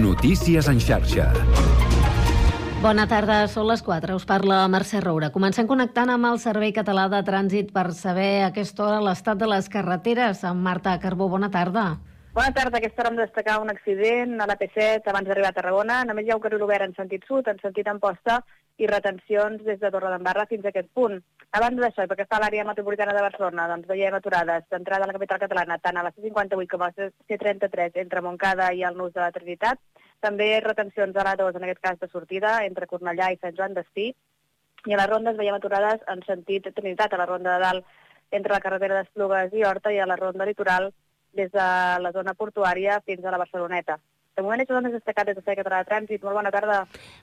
Notícies en xarxa. Bona tarda, són les 4. Us parla Mercè Roura. Comencem connectant amb el Servei Català de Trànsit per saber a aquesta hora l'estat de les carreteres. Amb Marta Carbó, bona tarda. Bona tarda. Aquesta hora hem de destacar un accident a la P7 abans d'arribar a Tarragona. Només hi ha un carril obert en sentit sud, en sentit Amposta, i retencions des de Torredembarra fins a aquest punt. Abans d'això, perquè està l'àrea metropolitana de Barcelona, doncs veiem aturades d'entrada a la capital catalana, tant a la C58 com a la C33, entre Montcada i el Nus de la Trinitat, també retencions a l'A2, en aquest cas de sortida, entre Cornellà i Sant Joan d'Espí. I a les rondes veiem aturades en sentit Trinitat, a la ronda de dalt, entre la carretera d'Esplugues i Horta, i a la ronda litoral des de la zona portuària fins a la Barceloneta. De moment, això és destacat des de Català de Trànsit. Molt bona tarda.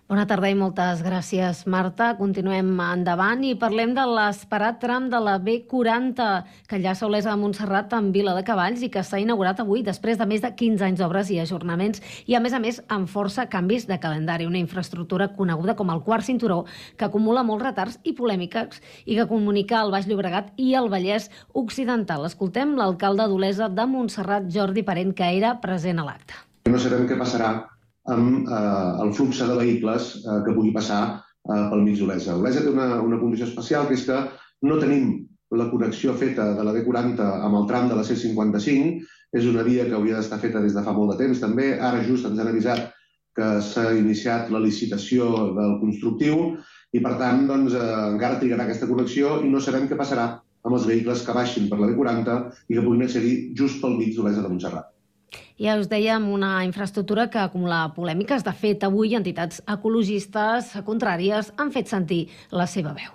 Bona tarda i moltes gràcies, Marta. Continuem endavant i parlem de l'esperat tram de la B40 que ja Olesa de Montserrat amb Vila de Cavalls i que s'ha inaugurat avui després de més de 15 anys d'obres i ajornaments i, a més a més, amb força canvis de calendari. Una infraestructura coneguda com el quart cinturó que acumula molts retards i polèmiques i que comunica el Baix Llobregat i el Vallès Occidental. Escoltem l'alcalde d'Olesa de Montserrat, Jordi Parent, que era present a l'acte. No sabem què passarà amb eh, el flux de vehicles eh, que pugui passar eh, pel mig d'Olesa. Olesa té una, una condició especial, que és que no tenim la connexió feta de la D40 amb el tram de la C55. És una via que hauria d'estar feta des de fa molt de temps, també. Ara just ens han avisat que s'ha iniciat la licitació del constructiu i, per tant, doncs, eh, encara trigarà aquesta connexió i no sabem què passarà amb els vehicles que baixin per la B40 i que puguin accedir just pel mig d'Olesa de Montserrat. Ja us dèiem, una infraestructura que acumula polèmiques. De fet, avui entitats ecologistes contràries han fet sentir la seva veu.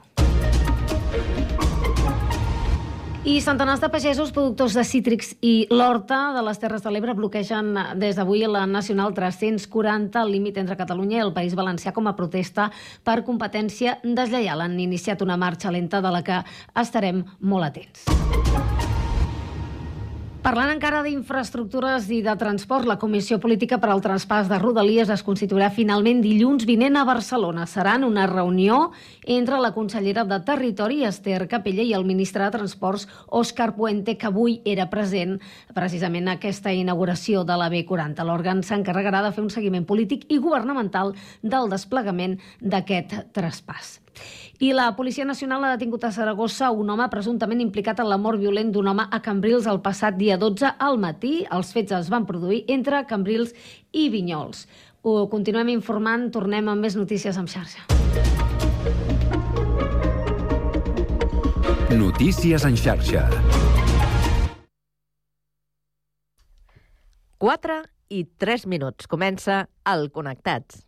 I centenars de pagesos, productors de cítrics i l'horta de les Terres de l'Ebre bloquegen des d'avui la Nacional 340, el límit entre Catalunya i el País Valencià, com a protesta per competència deslleial. Han iniciat una marxa lenta de la que estarem molt atents. Parlant encara d'infraestructures i de transport, la Comissió Política per al Transpàs de Rodalies es constituirà finalment dilluns vinent a Barcelona. Serà en una reunió entre la consellera de Territori, Esther Capella, i el ministre de Transports, Òscar Puente, que avui era present precisament a aquesta inauguració de la B40. L'òrgan s'encarregarà de fer un seguiment polític i governamental del desplegament d'aquest traspàs. I la Policia Nacional ha detingut a Saragossa un home presumptament implicat en la mort violent d'un home a Cambrils el passat dia 12 al matí. Els fets es van produir entre Cambrils i Vinyols. Ho continuem informant, tornem amb més notícies en xarxa. Notícies en xarxa. 4 i 3 minuts. Comença el Connectats.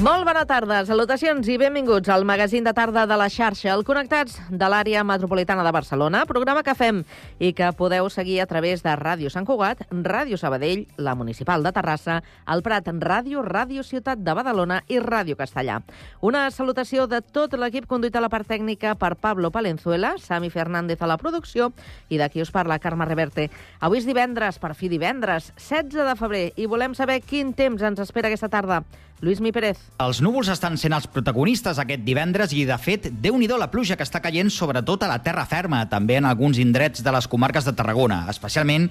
Molt bona tarda, salutacions i benvinguts al magazín de tarda de la xarxa, el Connectats de l'àrea metropolitana de Barcelona, programa que fem i que podeu seguir a través de Ràdio Sant Cugat, Ràdio Sabadell, la Municipal de Terrassa, el Prat Ràdio, Ràdio Ciutat de Badalona i Ràdio Castellà. Una salutació de tot l'equip conduït a la part tècnica per Pablo Palenzuela, Sami Fernández a la producció i d'aquí us parla Carme Reverte. Avui és divendres, per fi divendres, 16 de febrer, i volem saber quin temps ens espera aquesta tarda. Lluís Mi Pérez. Els núvols estan sent els protagonistes aquest divendres i, de fet, déu nhi la pluja que està caient sobretot a la terra ferma, també en alguns indrets de les comarques de Tarragona, especialment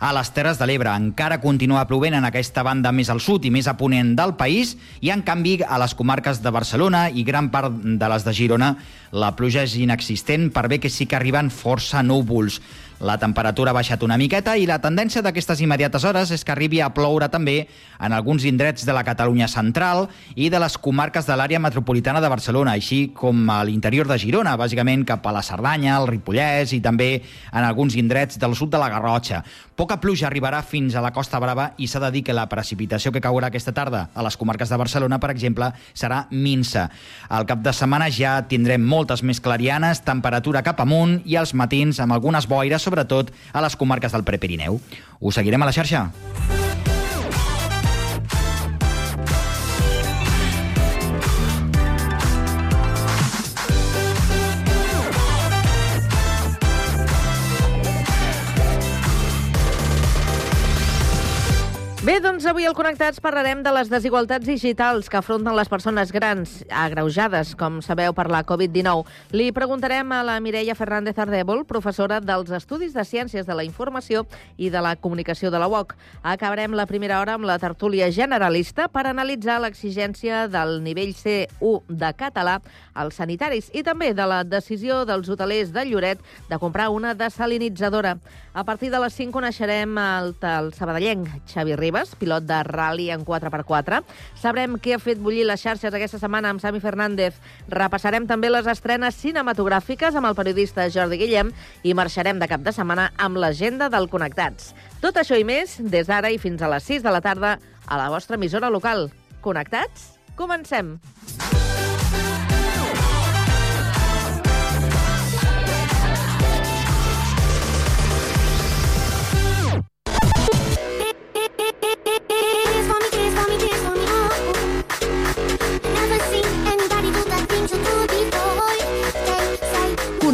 a les Terres de l'Ebre. Encara continua plovent en aquesta banda més al sud i més a ponent del país i, en canvi, a les comarques de Barcelona i gran part de les de Girona la pluja és inexistent per bé que sí que arriben força núvols. La temperatura ha baixat una miqueta i la tendència d'aquestes immediates hores és que arribi a ploure també en alguns indrets de la Catalunya central i de les comarques de l'àrea metropolitana de Barcelona, així com a l'interior de Girona, bàsicament cap a la Cerdanya, el Ripollès i també en alguns indrets del sud de la Garrotxa. Poca pluja arribarà fins a la Costa Brava i s'ha de dir que la precipitació que caurà aquesta tarda a les comarques de Barcelona, per exemple, serà minsa. Al cap de setmana ja tindrem moltes més clarianes, temperatura cap amunt i els matins amb algunes boires, sobretot a les comarques del Prepirineu. Us seguirem a la xarxa. Bé, doncs avui al Connectats parlarem de les desigualtats digitals que afronten les persones grans, agreujades, com sabeu, per la Covid-19. Li preguntarem a la Mireia Fernández Ardèvol, professora dels Estudis de Ciències de la Informació i de la Comunicació de la UOC. Acabarem la primera hora amb la tertúlia generalista per analitzar l'exigència del nivell C1 de català als sanitaris i també de la decisió dels hotelers de Lloret de comprar una desalinitzadora. A partir de les 5 coneixerem el, el sabadellenc Xavi Ribas, pilot de rally en 4x4. Sabrem què ha fet bullir les xarxes aquesta setmana amb Sami Fernández. Repassarem també les estrenes cinematogràfiques amb el periodista Jordi Guillem i marxarem de cap de setmana amb l'agenda del Connectats. Tot això i més, des d'ara i fins a les 6 de la tarda, a la vostra emissora local. Connectats? Comencem! Kiss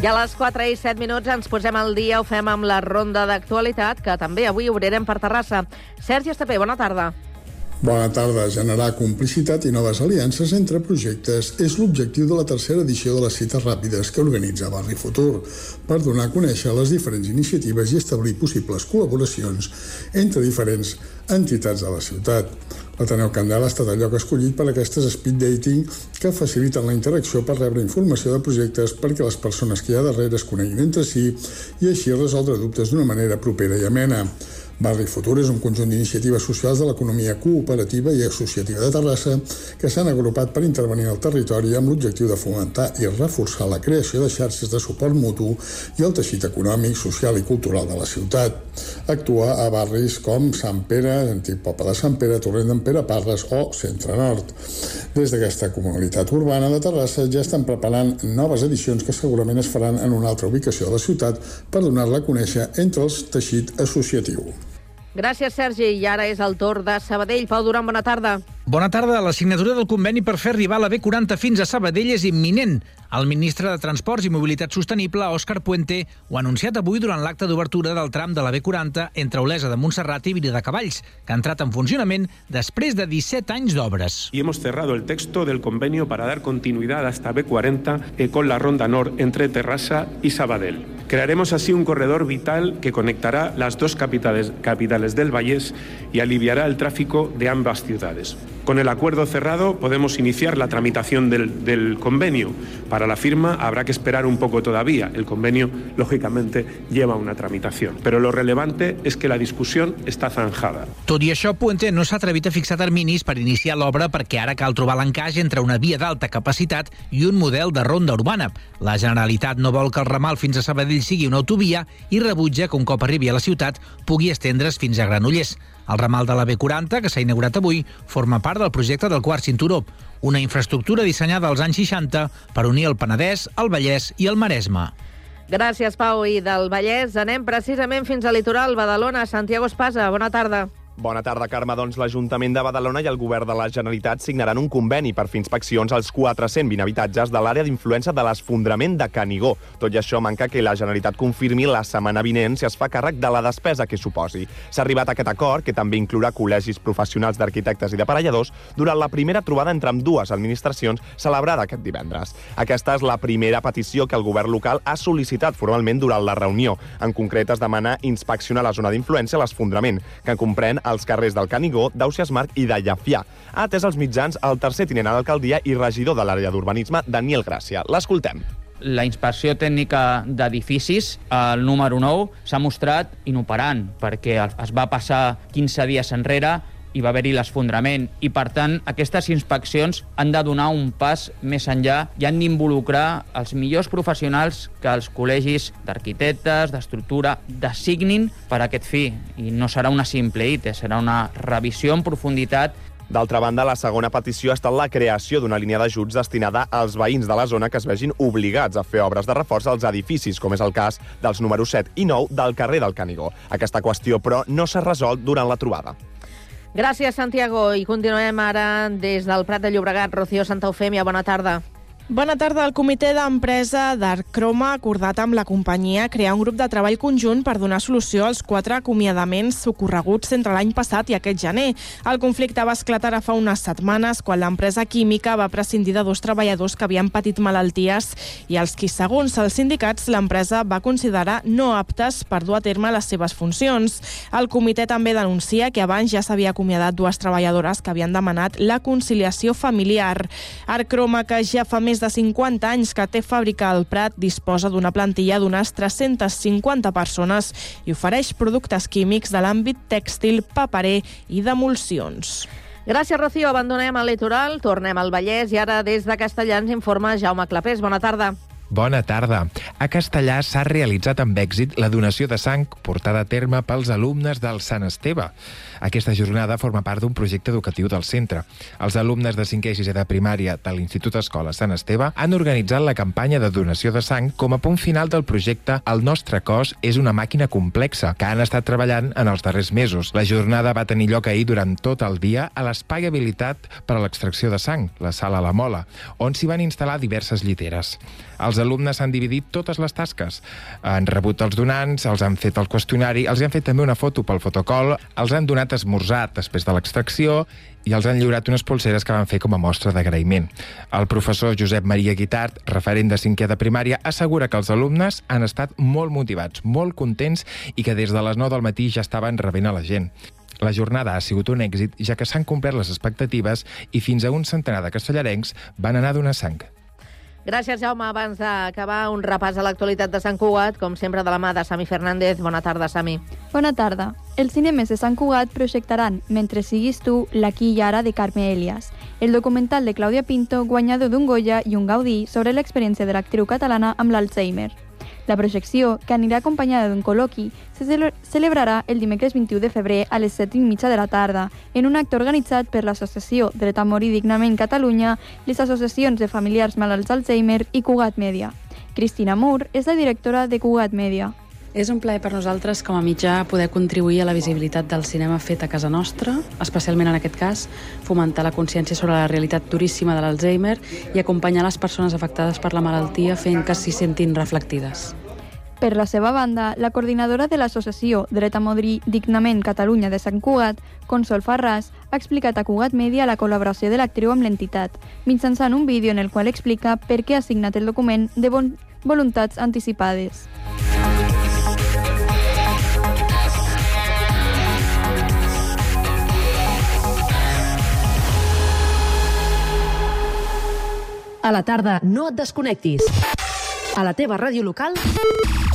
I a les 4 i 7 minuts ens posem al dia, ho fem amb la ronda d'actualitat, que també avui obrirem per Terrassa. Sergi Estapé, bona tarda. Bona tarda. Generar complicitat i noves aliances entre projectes és l'objectiu de la tercera edició de les cites ràpides que organitza Barri Futur per donar a conèixer les diferents iniciatives i establir possibles col·laboracions entre diferents entitats de la ciutat. L'Ateneu Candela ha estat el lloc escollit per aquestes speed dating que faciliten la interacció per rebre informació de projectes perquè les persones que hi ha darrere es coneguin entre si i així resoldre dubtes d'una manera propera i amena. Barri Futur és un conjunt d'iniciatives socials de l'economia cooperativa i associativa de Terrassa que s'han agrupat per intervenir al territori amb l'objectiu de fomentar i reforçar la creació de xarxes de suport mutu i el teixit econòmic, social i cultural de la ciutat. Actua a barris com Sant Pere, Antic Poble de Sant Pere, Torrent d'en Pere Parres o Centre Nord. Des d'aquesta comunitat urbana de Terrassa ja estan preparant noves edicions que segurament es faran en una altra ubicació de la ciutat per donar-la a conèixer entre el teixit associatiu. Gràcies, Sergi. I ara és el torn de Sabadell. Pau Duran, bona tarda. Bona tarda. La signatura del conveni per fer arribar la B40 fins a Sabadell és imminent. El ministre de Transports i Mobilitat Sostenible, Òscar Puente, ho ha anunciat avui durant l'acte d'obertura del tram de la B40 entre Olesa de Montserrat i Cavalls, que ha entrat en funcionament després de 17 anys d'obres. Y hemos cerrado el texto del convenio para dar continuidad hasta B40 eh, con la Ronda Nord entre Terrassa y Sabadell. Crearemos así un corredor vital que conectará las dos capitales, capitales del Vallés y aliviará el tráfico de ambas ciudades. Con el acuerdo cerrado podemos iniciar la tramitación del, del convenio. Para la firma habrá que esperar un poco todavía. El convenio, lógicamente, lleva una tramitación. Pero lo relevante es que la discusión está zanjada. Tot i això, Puente no s'ha atrevit a fixar terminis per iniciar l'obra perquè ara cal trobar l'encaix entre una via d'alta capacitat i un model de ronda urbana. La Generalitat no vol que el ramal fins a Sabadell sigui una autovia i rebutja que un cop arribi a la ciutat pugui estendre's fins a Granollers. El ramal de la B40, que s'ha inaugurat avui, forma part del projecte del quart cinturó, una infraestructura dissenyada als anys 60 per unir el Penedès, el Vallès i el Maresme. Gràcies, Pau. I del Vallès anem precisament fins al litoral, Badalona. Santiago Espasa, bona tarda. Bona tarda, Carme. Doncs l'Ajuntament de Badalona i el Govern de la Generalitat signaran un conveni per fer inspeccions als 420 habitatges de l'àrea d'influència de l'esfondrament de Canigó. Tot i això, manca que la Generalitat confirmi la setmana vinent si es fa càrrec de la despesa que suposi. S'ha arribat a aquest acord, que també inclourà col·legis professionals d'arquitectes i d'aparelladors, durant la primera trobada entre amb dues administracions celebrada aquest divendres. Aquesta és la primera petició que el govern local ha sol·licitat formalment durant la reunió. En concret, es demana inspeccionar la zona d'influència, l'esfondrament, que comprèn als carrers del Canigó, d'Ausias Marc i de Llafià. Ha atès els mitjans el tercer tinent a l'alcaldia i regidor de l'àrea d'urbanisme, Daniel Gràcia. L'escoltem. La inspecció tècnica d'edificis, el número 9, s'ha mostrat inoperant, perquè es va passar 15 dies enrere hi va haver-hi l'esfondrament i, per tant, aquestes inspeccions han de donar un pas més enllà i han d'involucrar els millors professionals que els col·legis d'arquitectes, d'estructura, designin per a aquest fi. I no serà una simple ITE, serà una revisió en profunditat D'altra banda, la segona petició ha estat la creació d'una línia d'ajuts destinada als veïns de la zona que es vegin obligats a fer obres de reforç als edificis, com és el cas dels números 7 i 9 del carrer del Canigó. Aquesta qüestió, però, no s'ha resolt durant la trobada. Gràcies, Santiago. I continuem ara des del Prat de Llobregat. Rocío Santa Eufèmia, bona tarda. Bona tarda. El comitè d'empresa d'Arcroma ha acordat amb la companyia crear un grup de treball conjunt per donar solució als quatre acomiadaments ocorreguts entre l'any passat i aquest gener. El conflicte va esclatar fa unes setmanes quan l'empresa química va prescindir de dos treballadors que havien patit malalties i els qui, segons els sindicats, l'empresa va considerar no aptes per dur a terme les seves funcions. El comitè també denuncia que abans ja s'havia acomiadat dues treballadores que havien demanat la conciliació familiar. Arcroma, que ja fa més de 50 anys que té fàbrica al Prat, disposa d'una plantilla d'unes 350 persones i ofereix productes químics de l'àmbit tèxtil, paperer i d'emulsions. Gràcies, Rocío. Abandonem el litoral, tornem al Vallès i ara des de Castellà ens informa Jaume Clapés. Bona tarda. Bona tarda. A Castellà s'ha realitzat amb èxit la donació de sang portada a terme pels alumnes del Sant Esteve. Aquesta jornada forma part d'un projecte educatiu del centre. Els alumnes de 5è i 6è de primària de l'Institut Escola Sant Esteve han organitzat la campanya de donació de sang com a punt final del projecte El nostre cos és una màquina complexa, que han estat treballant en els darrers mesos. La jornada va tenir lloc ahir durant tot el dia a l'espai habilitat per a l'extracció de sang, la sala La Mola, on s'hi van instal·lar diverses lliteres. Els alumnes han dividit totes les tasques. Han rebut els donants, els han fet el qüestionari, els han fet també una foto pel fotocol, els han donat esmorzat després de l'extracció i els han lliurat unes pulseres que van fer com a mostra d'agraïment. El professor Josep Maria Guitart, referent de cinquè de primària, assegura que els alumnes han estat molt motivats, molt contents i que des de les 9 del matí ja estaven rebent a la gent. La jornada ha sigut un èxit, ja que s'han complert les expectatives i fins a un centenar de castellarencs van anar a donar sang. Gràcies, Jaume. Abans d'acabar, un repàs a l'actualitat de Sant Cugat, com sempre de la mà de Sami Fernández. Bona tarda, Sami. Bona tarda. Els cinemes de Sant Cugat projectaran Mentre siguis tu, l'aquí i ara de Carme Elias, el documental de Clàudia Pinto, guanyador d'un Goya i un Gaudí sobre l'experiència de l'actriu catalana amb l'Alzheimer. La projecció, que anirà acompanyada d'un col·loqui, se cele- celebrarà el dimecres 21 de febrer a les 7 i mitja de la tarda, en un acte organitzat per l'Associació Dret a Morir Dignament Catalunya, les associacions de familiars malalts d'Alzheimer i Cugat Media. Cristina Moore és la directora de Cugat Media. És un plaer per nosaltres com a mitjà poder contribuir a la visibilitat del cinema fet a casa nostra, especialment en aquest cas, fomentar la consciència sobre la realitat duríssima de l'Alzheimer i acompanyar les persones afectades per la malaltia fent que s'hi sentin reflectides. Per la seva banda, la coordinadora de l'associació Dret a Morir Dignament Catalunya de Sant Cugat, Consol Farràs, ha explicat a Cugat Media la col·laboració de l'actriu amb l'entitat, mitjançant un vídeo en el qual explica per què ha signat el document de bon voluntats anticipades. A la tarda, no et desconnectis. A la teva ràdio local,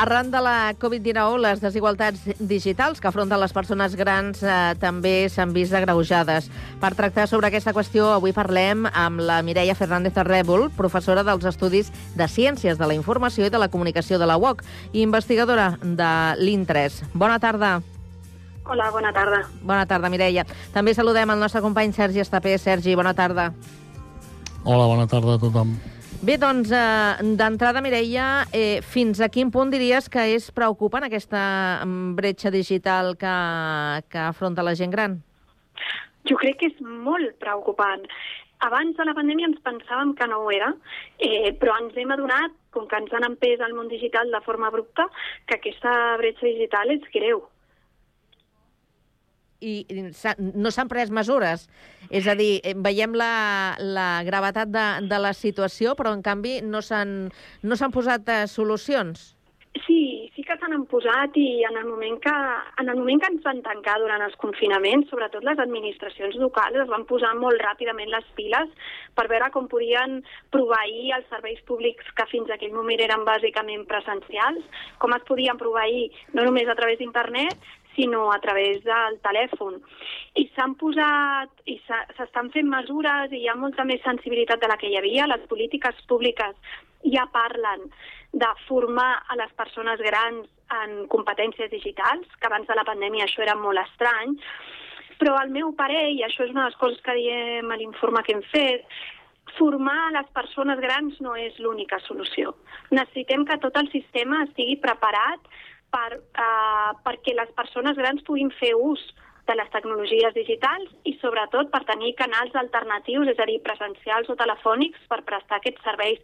Arran de la Covid-19, les desigualtats digitals que afronten les persones grans eh, també s'han vist agreujades. Per tractar sobre aquesta qüestió, avui parlem amb la Mireia Fernández Arrèbol, professora dels Estudis de Ciències de la Informació i de la Comunicació de la UOC i investigadora de l'IN3. Bona tarda. Hola, bona tarda. Bona tarda, Mireia. També saludem el nostre company Sergi Estapé. Sergi, bona tarda. Hola, bona tarda a tothom. Bé, doncs, eh, d'entrada, Mireia, eh, fins a quin punt diries que és preocupant aquesta mm, bretxa digital que, que afronta la gent gran? Jo crec que és molt preocupant. Abans de la pandèmia ens pensàvem que no ho era, eh, però ens hem adonat, com que ens han empès al món digital de forma abrupta, que aquesta bretxa digital és greu. I no s'han pres mesures. És a dir, eh, veiem la, la gravetat de, de la situació, però en canvi no s'han no s'han posat eh, solucions. Sí, sí que se n'han posat i en el, moment que, en el moment que ens van tancar durant els confinaments, sobretot les administracions locals es van posar molt ràpidament les piles per veure com podien proveir els serveis públics que fins aquell moment eren bàsicament presencials, com es podien proveir no només a través d'internet, sinó a través del telèfon. I s'han posat, i s'estan fent mesures i hi ha molta més sensibilitat de la que hi havia. Les polítiques públiques ja parlen de formar a les persones grans en competències digitals, que abans de la pandèmia això era molt estrany, però al meu parer, i això és una de les coses que diem a l'informe que hem fet, formar les persones grans no és l'única solució. Necessitem que tot el sistema estigui preparat per, uh, perquè les persones grans puguin fer ús de les tecnologies digitals i sobretot per tenir canals alternatius, és a dir, presencials o telefònics per prestar aquests serveis.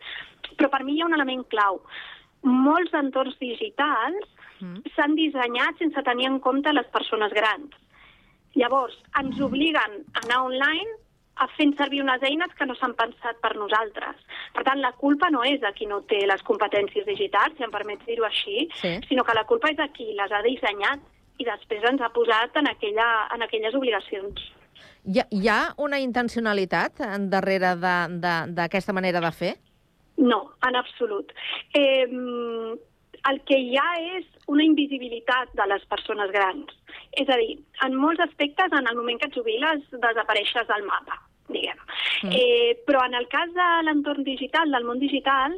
Però per mi hi ha un element clau. Molts entorns digitals s'han dissenyat sense tenir en compte les persones grans. Llavors, ens obliguen a anar online fent servir unes eines que no s'han pensat per nosaltres. Per tant, la culpa no és de qui no té les competències digitals, si em permets dir-ho així, Sí. sinó que la culpa és de qui les ha dissenyat i després ens ha posat en, aquella, en aquelles obligacions. Hi ha, hi ha una intencionalitat en darrere d'aquesta manera de fer? No, en absolut. Eh, el que hi ha és una invisibilitat de les persones grans. És a dir, en molts aspectes, en el moment que et jubiles, desapareixes del mapa, diguem. Mm. Eh, però en el cas de l'entorn digital, del món digital,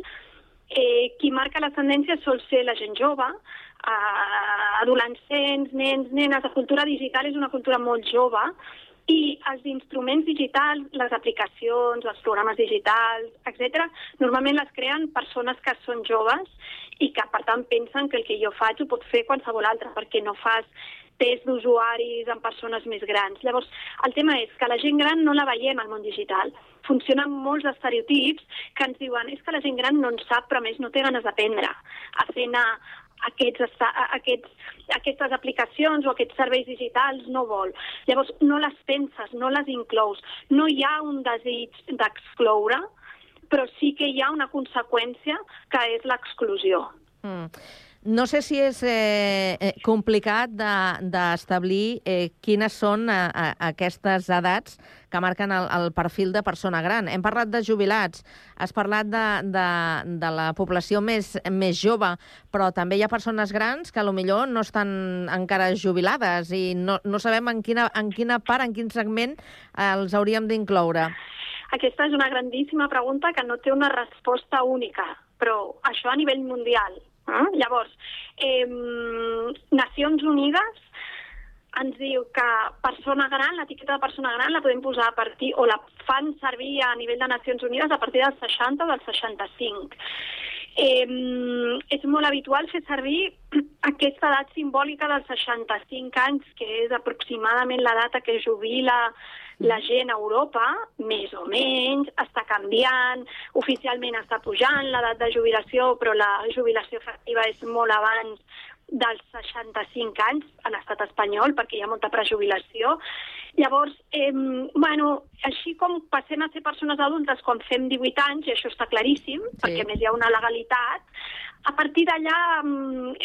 eh, qui marca les tendències sol ser la gent jove, eh, adolescents, nens, nenes. La cultura digital és una cultura molt jove i els instruments digitals, les aplicacions, els programes digitals, etc., normalment les creen persones que són joves i que, per tant, pensen que el que jo faig ho pot fer qualsevol altre, perquè no fas test d'usuaris amb persones més grans. Llavors, el tema és que la gent gran no la veiem al món digital. Funcionen molts estereotips que ens diuen és que la gent gran no en sap, però més no té ganes d'aprendre a fer anar aquests, aquests, aquestes aplicacions o aquests serveis digitals no vol. Llavors, no les penses, no les inclous. No hi ha un desig d'excloure, però sí que hi ha una conseqüència que és l'exclusió. Mm. No sé si és eh, eh, complicat de- d'establir de, eh, quines són eh, eh, aquestes edats que marquen el, el perfil de persona gran. Hem parlat de jubilats, has parlat de, de, de la població més, més jove, però també hi ha persones grans que a lo millor no estan encara jubilades i no, no sabem en quina, en quina part, en quin segment eh, els hauríem d'incloure. Aquesta és una grandíssima pregunta que no té una resposta única, però això a nivell mundial. Eh? Llavors, eh, Nacions Unides ens diu que persona gran, l'etiqueta de persona gran la podem posar a partir, o la fan servir a nivell de Nacions Unides a partir dels 60 o dels 65. Eh, és molt habitual fer servir aquesta edat simbòlica dels 65 anys, que és aproximadament la data que jubila la gent a Europa, més o menys, està canviant, oficialment està pujant l'edat de jubilació, però la jubilació efectiva és molt abans dels 65 anys a l'estat espanyol, perquè hi ha molta prejubilació. Llavors, eh, bueno, així com passem a ser persones adultes quan fem 18 anys, i això està claríssim, sí. perquè més hi ha una legalitat, a partir d'allà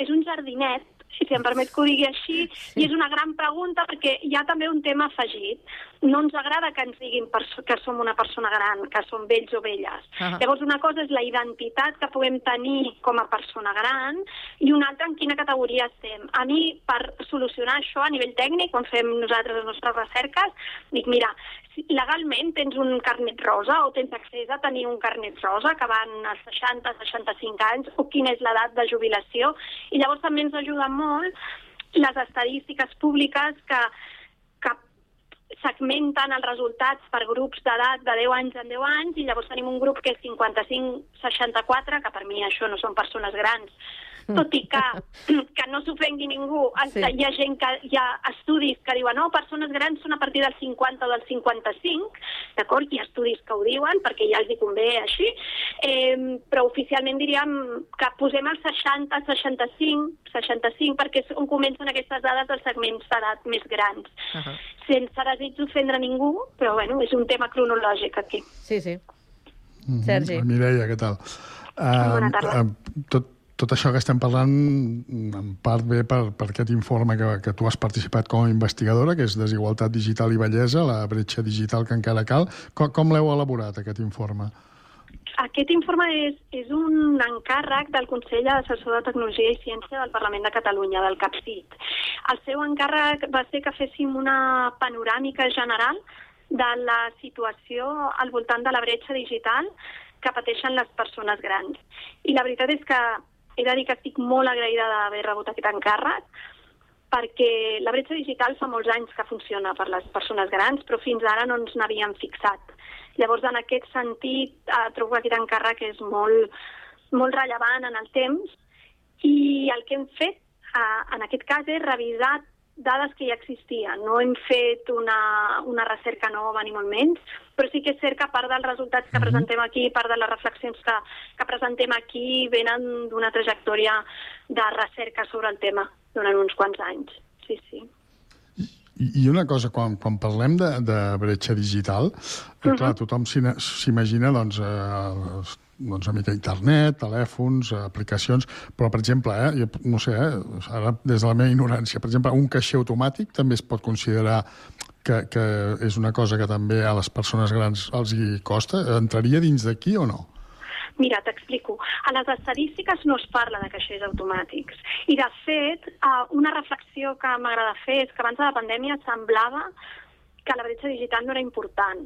és un jardinet, si em permet que ho digui així, sí. i és una gran pregunta perquè hi ha també un tema afegit. No ens agrada que ens diguin que som una persona gran, que som vells o velles. Ah. Llavors, una cosa és la identitat que puguem tenir com a persona gran i una altra en quina categoria estem. A mi, per solucionar això a nivell tècnic, quan fem nosaltres les nostres recerques, dic, mira, legalment tens un carnet rosa o tens accés a tenir un carnet rosa que van als 60, 65 anys, o quina és l'edat de jubilació. I llavors també ens ajuda molt les estadístiques públiques que, que segmenten els resultats per grups d'edat de 10 anys en 10 anys i llavors tenim un grup que és 55-64, que per mi això no són persones grans, tot i que, que no s'ofengui ningú, Sí. hi ha gent que, hi ha estudis que diuen no, persones grans són a partir del 50 o del 55, d'acord? Hi ha estudis que ho diuen, perquè ja els hi convé així, eh, però oficialment diríem que posem el 60, 65, 65, perquè és on comencen aquestes dades dels segments d'edat més grans. Uh -huh. Sense desig d'ofendre ningú, però bueno, és un tema cronològic aquí. Sí, sí. Mhm. Sergi. Mireia, què tal? Bona Uh, tarda. uh, tot, tot això que estem parlant en part ve per, per aquest informe que, que tu has participat com a investigadora, que és Desigualtat Digital i Bellesa, la bretxa digital que encara cal. Com, com l'heu elaborat, aquest informe? Aquest informe és, és un encàrrec del Consell Assessor de Tecnologia i Ciència del Parlament de Catalunya, del CAPCIT. El seu encàrrec va ser que féssim una panoràmica general de la situació al voltant de la bretxa digital que pateixen les persones grans. I la veritat és que he de dir que estic molt agraïda d'haver rebut aquest encàrrec perquè la bretxa digital fa molts anys que funciona per les persones grans, però fins ara no ens n'havíem fixat. Llavors, en aquest sentit, eh, trobo que aquest encàrrec és molt, molt rellevant en el temps i el que hem fet eh, en aquest cas és revisar dades que ja existien. No hem fet una, una recerca nova, ni molt menys, però sí que és cert que part dels resultats que presentem aquí, part de les reflexions que, que presentem aquí, venen d'una trajectòria de recerca sobre el tema durant uns quants anys. Sí, sí. I, i una cosa, quan, quan parlem de, de bretxa digital, eh, Mhm. clar, tothom s'imagina doncs, eh, doncs una mica internet, telèfons, eh, aplicacions, però, per exemple, eh, jo no sé, eh, ara des de la meva ignorància, per exemple, un caixer automàtic també es pot considerar que, que és una cosa que també a les persones grans els hi costa. Entraria dins d'aquí o no? Mira, t'explico. A les estadístiques no es parla de caixers automàtics. I, de fet, una reflexió que m'agrada fer és que abans de la pandèmia semblava que la bretxa digital no era important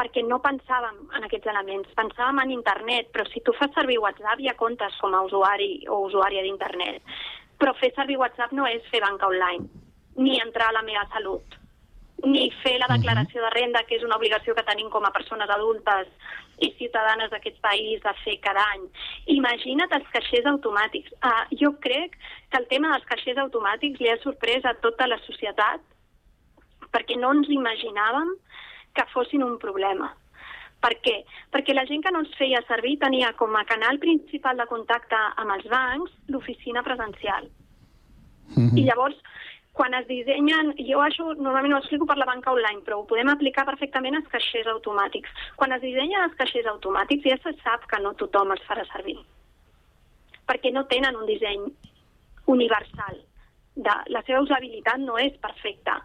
perquè no pensàvem en aquests elements, pensàvem en internet, però si tu fas servir WhatsApp ja comptes com a usuari o usuària d'internet. Però fer servir WhatsApp no és fer banca online, ni entrar a la meva salut, ni fer la declaració de renda, que és una obligació que tenim com a persones adultes i ciutadanes d'aquest país de fer cada any. Imagina't els caixers automàtics. Uh, jo crec que el tema dels caixers automàtics li ha sorprès a tota la societat perquè no ens imaginàvem que fossin un problema. Per què? Perquè la gent que no els feia servir tenia com a canal principal de contacte amb els bancs l'oficina presencial. I llavors, quan es dissenyen, jo això normalment ho explico per la banca online, però ho podem aplicar perfectament als caixers automàtics. Quan es dissenyen els caixers automàtics ja se sap que no tothom els farà servir, perquè no tenen un disseny universal. De, la seva usabilitat no és perfecta.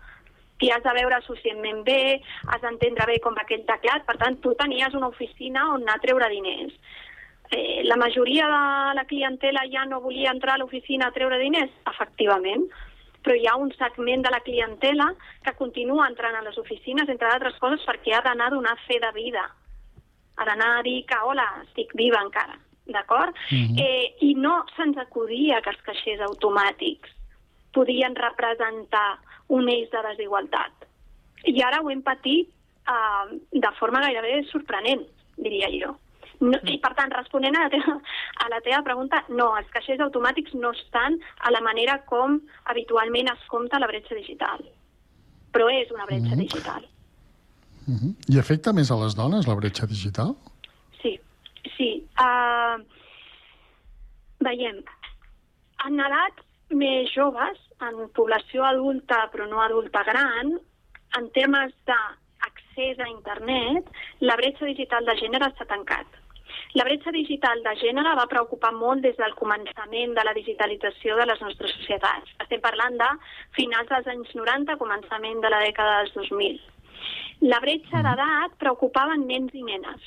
T'hi has de veure suficientment bé, has d'entendre bé com va aquell teclat, per tant, tu tenies una oficina on anar a treure diners. Eh, la majoria de la clientela ja no volia entrar a l'oficina a treure diners? Efectivament, però hi ha un segment de la clientela que continua entrant a les oficines, entre d'altres coses, perquè ha d'anar a donar fe de vida. Ha d'anar a dir que, hola, estic viva encara, d'acord? Mhm. eh, I no se'ns acudia que els caixers automàtics podien representar un eix de desigualtat. I ara ho hem patit eh, de forma gairebé sorprenent, diria jo. No, I, per tant, responent a la, teva, a la teva pregunta, no, els caixers automàtics no estan a la manera com habitualment es compta la bretxa digital. Però és una bretxa Mhm. digital. Uh -huh. I afecta més a les dones, la bretxa digital? Sí, sí. Uh, veiem, en edats més joves, en població adulta però no adulta gran, en temes d'accés a internet, la bretxa digital de gènere s'ha tancat. La bretxa digital de gènere va preocupar molt des del començament de la digitalització de les nostres societats. Estem parlant de finals dels anys 90, començament de la dècada dels 2000. La bretxa d'edat preocupava nens i nenes.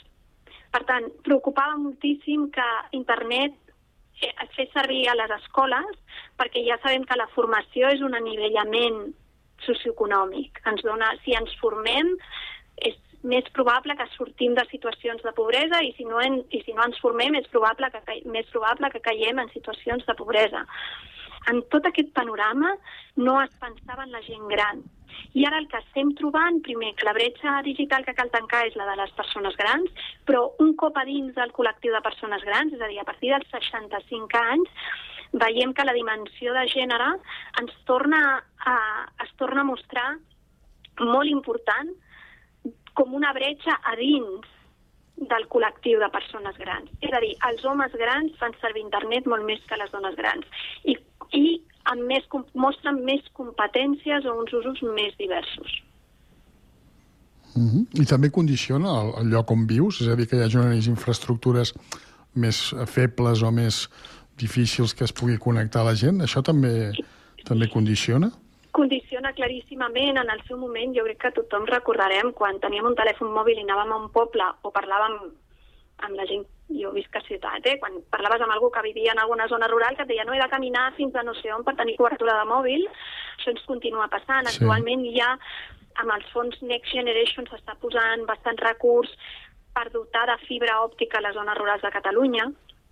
Per tant, preocupava moltíssim que internet eh, es fes servir a les escoles perquè ja sabem que la formació és un anivellament socioeconòmic. Ens dona, si ens formem, és més probable que sortim de situacions de pobresa i si no, en, i si no ens formem és probable que, més probable que caiem en situacions de pobresa. En tot aquest panorama no es pensava en la gent gran. I ara el que estem trobant, primer, que la bretxa digital que cal tancar és la de les persones grans, però un cop a dins del col·lectiu de persones grans, és a dir, a partir dels 65 anys, veiem que la dimensió de gènere ens torna a, es torna a mostrar molt important com una bretxa a dins del col·lectiu de persones grans. És a dir, els homes grans fan servir internet molt més que les dones grans i, i amb més, mostren més competències o uns usos més diversos. Uh -huh. I també condiciona el, el lloc on vius, és a dir, que hi hagi unes infraestructures més febles o més difícils que es pugui connectar a la gent. Això també, també condiciona? Condiciona claríssimament en el seu moment, jo crec que tothom recordarem quan teníem un telèfon mòbil i anàvem a un poble o parlàvem amb la gent, jo visc a ciutat, eh? quan parlaves amb algú que vivia en alguna zona rural que et deia no he de caminar fins a no sé on per tenir cobertura de mòbil, això ens continua passant. Sí. Actualment ja amb els fons Next Generation s'està posant bastant recurs per dotar de fibra òptica a les zones rurals de Catalunya.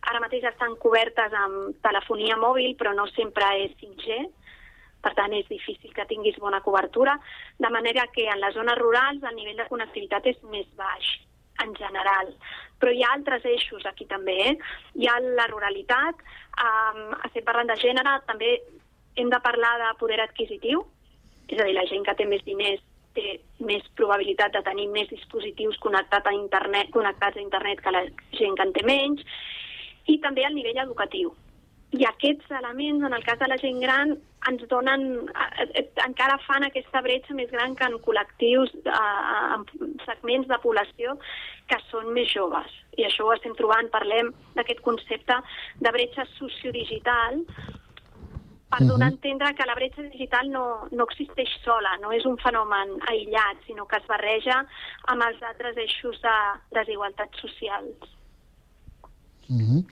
Ara mateix estan cobertes amb telefonia mòbil, però no sempre és 5G, per tant és difícil que tinguis bona cobertura, de manera que en les zones rurals el nivell de connectivitat és més baix, en general. Però hi ha altres eixos aquí també, eh? Hi ha la ruralitat, um, estem parlant de gènere, també hem de parlar de poder adquisitiu, és a dir, la gent que té més diners té més probabilitat de tenir més dispositius connectats a internet, connectats a internet que la gent que en té menys, i també el nivell educatiu. I aquests elements, en el cas de la gent gran, ens donen, encara fan aquesta bretxa més gran que en col·lectius, eh, en segments de població que són més joves. I això ho estem trobant, parlem d'aquest concepte de bretxa sociodigital, per donar a entendre que la bretxa digital no, no existeix sola, no és un fenomen aïllat, sinó que es barreja amb els altres eixos de desigualtats socials. Uh -huh.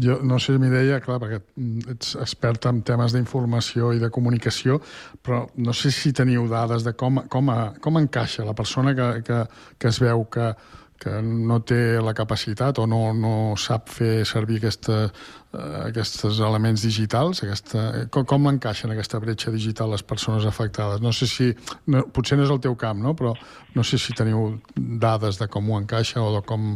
Jo no sé, Mireia, clar, perquè mm, ets experta en temes d'informació i de comunicació, però no sé si teniu dades de com, com, a, com encaixa la persona que, que, que es veu que, que no té la capacitat o no, no sap fer servir aquesta, eh, aquests elements digitals, aquesta, com, com encaixen aquesta bretxa digital les persones afectades? No sé si, no, potser no és el teu camp, no? però no sé si teniu dades de com ho encaixa o de com,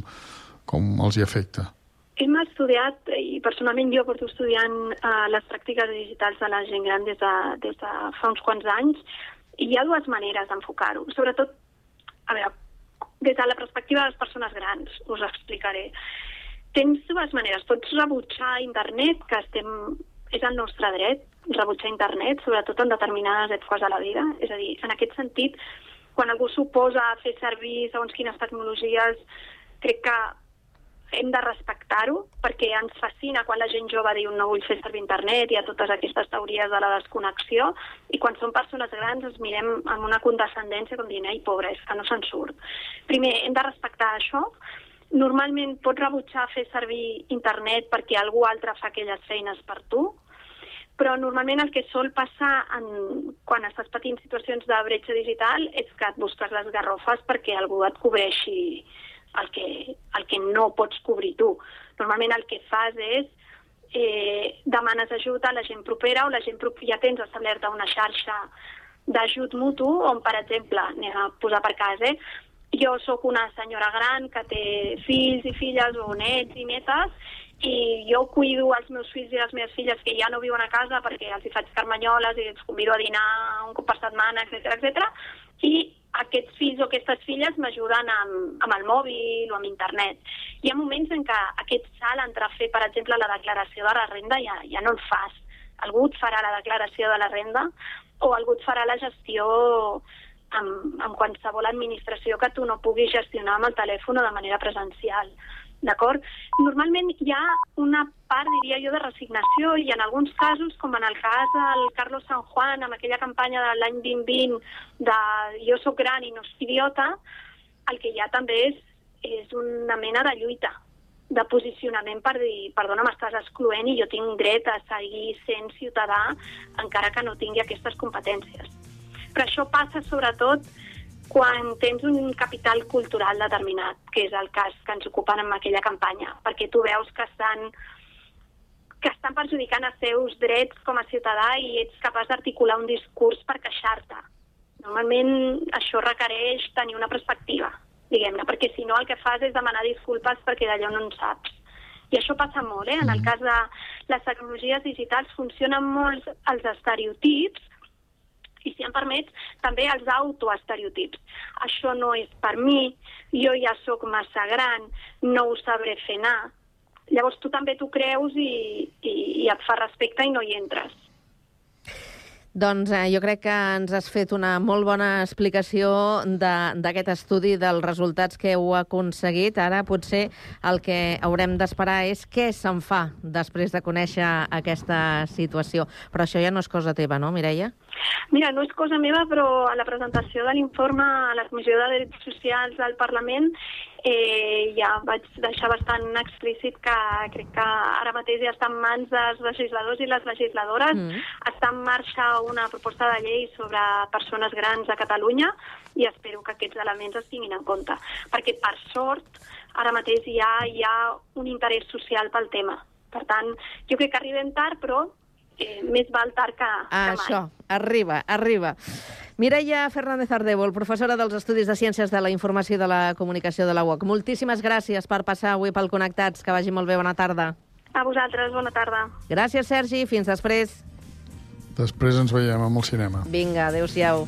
com els hi afecta. Hem estudiat, i personalment jo porto estudiant eh, les pràctiques digitals de la gent gran des de, des de fa uns quants anys, i hi ha dues maneres d'enfocar-ho. Sobretot, a veure, des de la perspectiva de les persones grans, us explicaré. Tens dues maneres. Pots rebutjar internet, que estem, és el nostre dret, rebutjar internet, sobretot en determinades èpoques de la vida. És a dir, en aquest sentit, quan algú suposa fer servir segons quines tecnologies, crec que hem de respectar-ho, perquè ens fascina quan la gent jove diu no vull fer servir internet, hi ha totes aquestes teories de la desconnexió, i quan són persones grans ens mirem amb una condescendència com dient, ai, pobre, és que no se'n surt. Primer, hem de respectar això. Normalment pots rebutjar fer servir internet perquè algú altre fa aquelles feines per tu, però normalment el que sol passar en, quan estàs patint situacions de bretxa digital és que et busques les garrofes perquè algú et cobreixi el que, el que no pots cobrir tu. Normalment el que fas és eh, demanes ajuda a la gent propera o la gent pro ja tens establerta una xarxa d'ajut mutu on, per exemple, anem a posar per cas, eh, jo sóc una senyora gran que té fills i filles o nets i netes i jo cuido els meus fills i les meves filles que ja no viuen a casa perquè els hi faig carmanyoles i els convido a dinar un cop per setmana, etc etc. i aquests fills o aquestes filles m'ajuden amb, amb el mòbil o amb internet. Hi ha moments en què aquest salt entre fer, per exemple, la declaració de la renda ja, ja no el fas. Algú et farà la declaració de la renda o algú et farà la gestió amb, amb qualsevol administració que tu no puguis gestionar amb el telèfon o de manera presencial. D'acord? Normalment hi ha una part, diria jo, de resignació i en alguns casos, com en el cas del Carlos San Juan, amb aquella campanya de l'any 2020 de jo sóc gran i no soc idiota, el que hi ha també és, és una mena de lluita de posicionament per dir, perdona, m'estàs excloent i jo tinc dret a seguir sent ciutadà encara que no tingui aquestes competències. Però això passa sobretot quan tens un capital cultural determinat, que és el cas que ens ocupen en aquella campanya, perquè tu veus que estan que estan perjudicant els seus drets com a ciutadà i ets capaç d'articular un discurs per queixar-te. Normalment això requereix tenir una perspectiva, diguem-ne, perquè si no el que fas és demanar disculpes perquè d'allò no en saps. I això passa molt, eh? En el cas de les tecnologies digitals funcionen molt els estereotips i, si em permets, també els autoestereotips. Això no és per mi, jo ja sóc massa gran, no ho sabré fer anar. Llavors tu també t'ho creus i, i, i et fa respecte i no hi entres. Doncs eh, jo crec que ens has fet una molt bona explicació de- d'aquest estudi, dels resultats que heu aconseguit. Ara potser el que haurem d'esperar és què se'n fa després de conèixer aquesta situació. Però això ja no és cosa teva, no, Mireia? Mira, no és cosa meva, però a la presentació de l'informe a la Comissió de Drets Socials del Parlament eh, ja vaig deixar bastant explícit que crec que ara mateix ja està en mans dels legisladors i les legisladores. Mm. Està en marxa una proposta de llei sobre persones grans a Catalunya i espero que aquests elements es tinguin en compte. Perquè, per sort, ara mateix ja hi ha un interès social pel tema. Per tant, jo crec que arribem tard, però eh, més val tard que, que mai. Això, arriba, arriba. Mireia Fernández Ardèvol, professora dels Estudis de Ciències de la Informació i de la Comunicació de la UOC. Moltíssimes gràcies per passar avui pel Connectats. Que vagi molt bé, bona tarda. A vosaltres, bona tarda. Gràcies, Sergi. Fins després. Després ens veiem amb el cinema. Vinga, adéu-siau.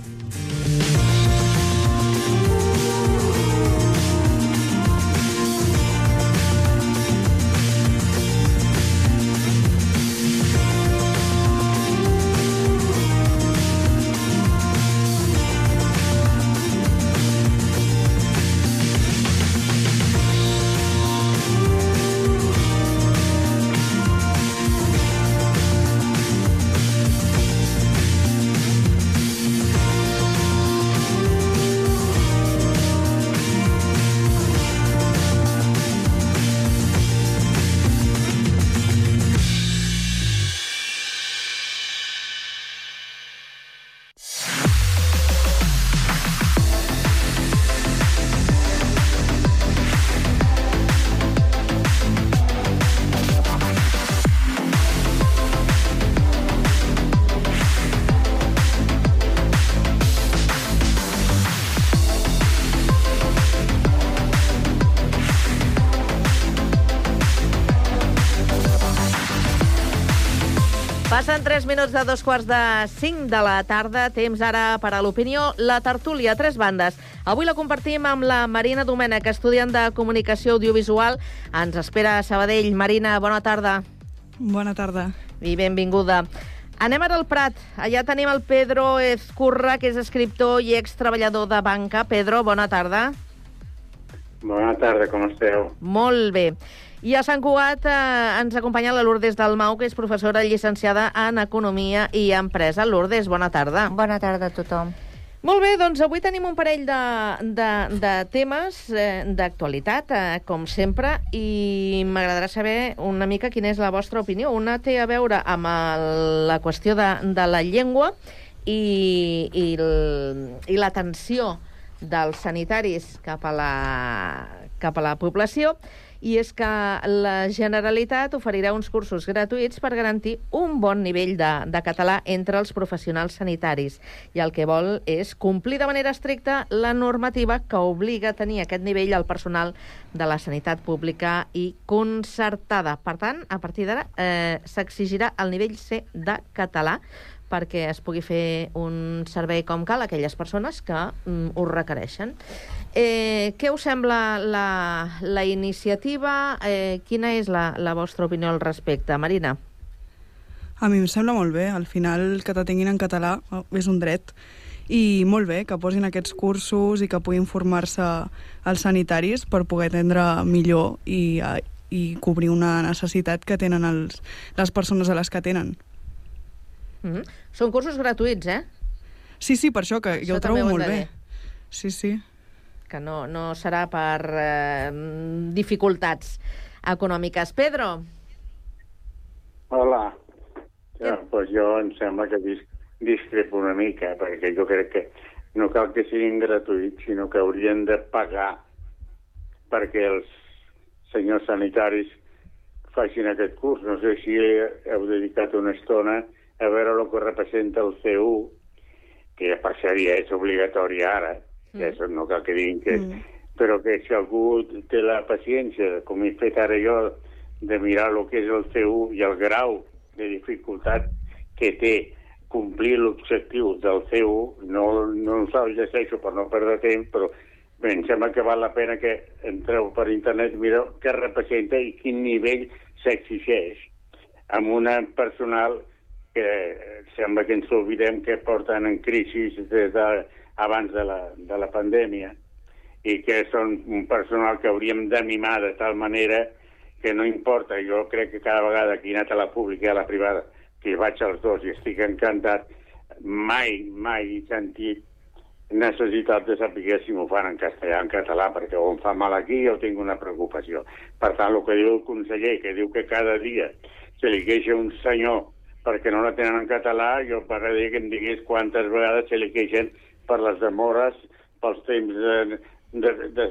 3 minuts de dos quarts de 5 de la tarda. Temps ara per a l'opinió. La tertúlia, tres bandes. Avui la compartim amb la Marina Domènech, estudiant de Comunicació Audiovisual. Ens espera a Sabadell. Marina, bona tarda. Bona tarda. I benvinguda. Anem ara al Prat. Allà tenim el Pedro Ezcurra, que és escriptor i ex-treballador de banca. Pedro, bona tarda. Bona tarda, com esteu? Molt bé. I a Sant Cugat eh, ens acompanya la Lourdes Dalmau, que és professora llicenciada en Economia i Empresa. Lourdes, bona tarda. Bona tarda a tothom. Molt bé, doncs avui tenim un parell de, de, de temes eh, d'actualitat, eh, com sempre, i m'agradarà saber una mica quina és la vostra opinió. Una té a veure amb el, la qüestió de, de la llengua i, i, i l'atenció dels sanitaris cap a la, cap a la població, i és que la Generalitat oferirà uns cursos gratuïts per garantir un bon nivell de, de català entre els professionals sanitaris. I el que vol és complir de manera estricta la normativa que obliga a tenir aquest nivell al personal de la sanitat pública i concertada. Per tant, a partir d'ara eh, s'exigirà el nivell C de català perquè es pugui fer un servei com cal a aquelles persones que mm, ho requereixen. Eh, què us sembla la, la iniciativa? Eh, quina és la, la vostra opinió al respecte? Marina? A mi em sembla molt bé. Al final, que t'atenguin en català eh, és un dret. I molt bé que posin aquests cursos i que puguin formar-se els sanitaris per poder atendre millor i, eh, i cobrir una necessitat que tenen els, les persones a les que tenen. Mm -hmm. Són cursos gratuïts, eh? Sí, sí, per això, que Això jo ho trobo ho molt bé. dir. Sí, sí. Que no, no serà per eh, dificultats econòmiques. Pedro? Hola. Ja, pues jo em sembla que dis discrepo una mica, perquè jo crec que no cal que siguin gratuïts, sinó que haurien de pagar perquè els senyors sanitaris facin aquest curs. No sé si heu dedicat una estona a veure el que representa el C1, que ja passaria, és obligatori ara, mm. això no cal que diguin que... Mm. Però que si algú té la paciència, com he fet ara jo, de mirar el que és el C1 i el grau de dificultat que té complir l'objectiu del C1, no, no el llegeixo per no perdre temps, però bé, em sembla que val la pena que entreu per internet i mireu què representa i quin nivell s'exigeix amb una personal que sembla que ens oblidem que porten en crisi des de, abans de la, de la pandèmia i que són un personal que hauríem de mimar de tal manera que no importa, jo crec que cada vegada que he anat a la pública i a la privada, que vaig als dos i estic encantat, mai, mai he sentit necessitat de saber si m'ho fan en castellà en català, perquè o em fa mal aquí o tinc una preocupació. Per tant, el que diu el conseller, que diu que cada dia se li queixa un senyor perquè no la tenen en català, jo m'agradaria que em digués quantes vegades se li queixen per les demores, pels temps de, de, de,